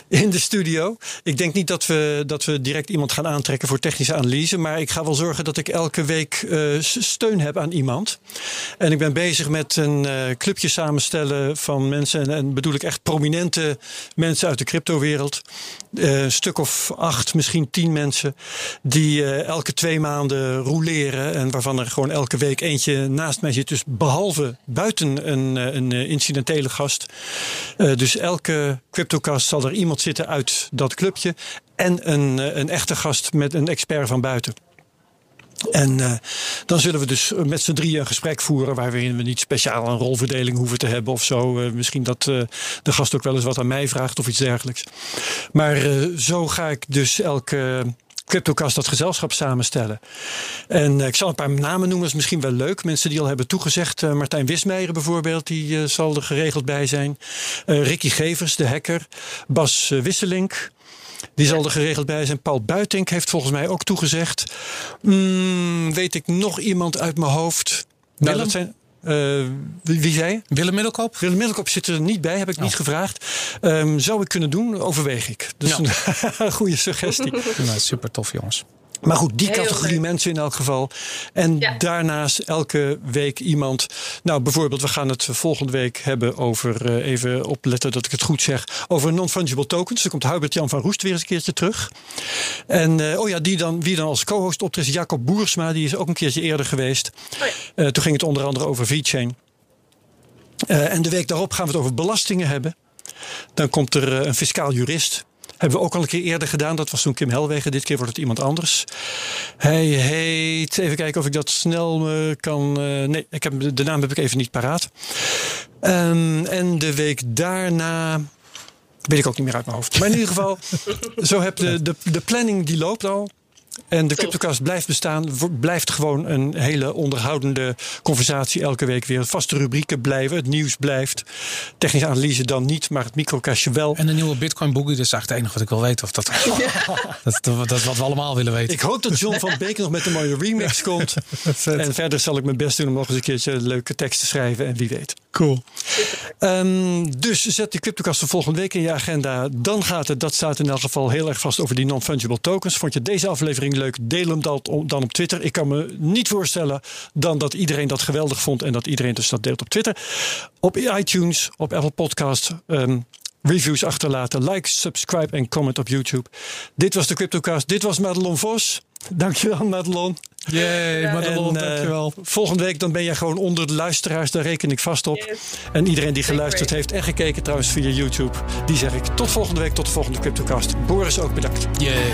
in de studio. Ik denk niet dat we, dat we direct iemand gaan aantrekken voor technische analyse. Maar ik ga wel zorgen dat ik elke week uh, steun heb aan iemand. En ik ben bezig met een uh, clubje samenstellen van mensen. En, bedoel ik echt prominente mensen uit de cryptowereld. Uh, een stuk of acht, misschien tien mensen. Die elke twee maanden roleren. En waarvan er gewoon elke week eentje naast mij zit. Dus behalve buiten een, een incidentele gast. dus elke CryptoCast zal er iemand zitten uit dat clubje. En een, een echte gast met een expert van buiten. En uh, dan zullen we dus met z'n drieën een gesprek voeren. waarin we niet speciaal een rolverdeling hoeven te hebben of zo. Uh, misschien dat de gast ook wel eens wat aan mij vraagt of iets dergelijks. Maar zo ga ik dus elke CryptoCast dat gezelschap samenstellen. En uh, ik zal een paar namen noemen, dat is misschien wel leuk. Mensen die al hebben toegezegd. Uh, Martijn Wismeijer bijvoorbeeld, die uh, zal er geregeld bij zijn. Ricky Gevers, de hacker. Bas Wisselink. Die zal er geregeld bij zijn. Paul Buitink heeft volgens mij ook toegezegd. Mm, weet ik nog iemand uit mijn hoofd? Nou, dat zijn. Uh, wie, wie, zei? Willem Middelkoop? Willem Middelkoop zit er niet bij, heb ik oh. niet gevraagd. Um, zou ik kunnen doen? Overweeg ik. Dus ja. een goede suggestie. Nou, super tof, jongens. Maar goed, die Heel categorie leuk. mensen in elk geval. En ja. daarnaast elke week iemand. Nou, bijvoorbeeld, we gaan het volgende week hebben over. Uh, even opletten dat ik het goed zeg. Over non-fungible tokens. Dan komt Hubert-Jan van Roest weer eens een keertje terug. En uh, oh ja, die dan, wie dan als co-host optreedt. Jacob Boersma, die is ook een keertje eerder geweest. Oh ja. uh, toen ging het onder andere over VeChain. en de week daarop gaan we het over belastingen hebben. Dan komt er een fiscaal jurist. Hebben we ook al een keer eerder gedaan. Dat was toen Kim Helwegen. Dit keer wordt het iemand anders. Hij heet. Even kijken of ik dat snel uh, kan. Uh, nee, ik heb, de naam heb ik even niet paraat. Um, en de week daarna. Weet ik ook niet meer uit mijn hoofd. Maar in ieder geval, zo heb de, de, de planning die loopt al. En de CryptoCast blijft bestaan. Blijft gewoon een hele onderhoudende conversatie elke week weer. Vaste rubrieken blijven. Het nieuws blijft. Technische analyse dan niet, maar het microcastje wel. En de nieuwe Bitcoin Boogie. Dat is eigenlijk het enige wat ik wil weten. Of dat, dat, dat, dat, is wat we allemaal willen weten. Ik hoop dat John van Beek nog met een mooie remix komt. en verder zal ik mijn best doen om nog eens een keertje leuke tekst te schrijven. En wie weet. Cool. Um, dus zet de CryptoCast voor volgende week in je agenda. Dan gaat het, dat staat in elk geval heel erg vast over die non-fungible tokens. Vond je deze aflevering leuk? Deel hem dan, dan op Twitter. Ik kan me niet voorstellen dan dat iedereen dat geweldig vond en dat iedereen dus dat deelt op Twitter. Op iTunes, op Apple Podcast. Um, reviews achterlaten. Like, subscribe en comment op YouTube. Dit was de CryptoCast. Dit was Madelon Vos. Dankjewel, Madelon. Jee, ja. Madelon, en, uh, dankjewel. Volgende week dan ben jij gewoon onder de luisteraars. Daar reken ik vast op. Yes. En iedereen die geluisterd heeft en gekeken trouwens via YouTube. Die zeg ik tot volgende week, tot de volgende CryptoCast. Boris ook bedankt. Jee.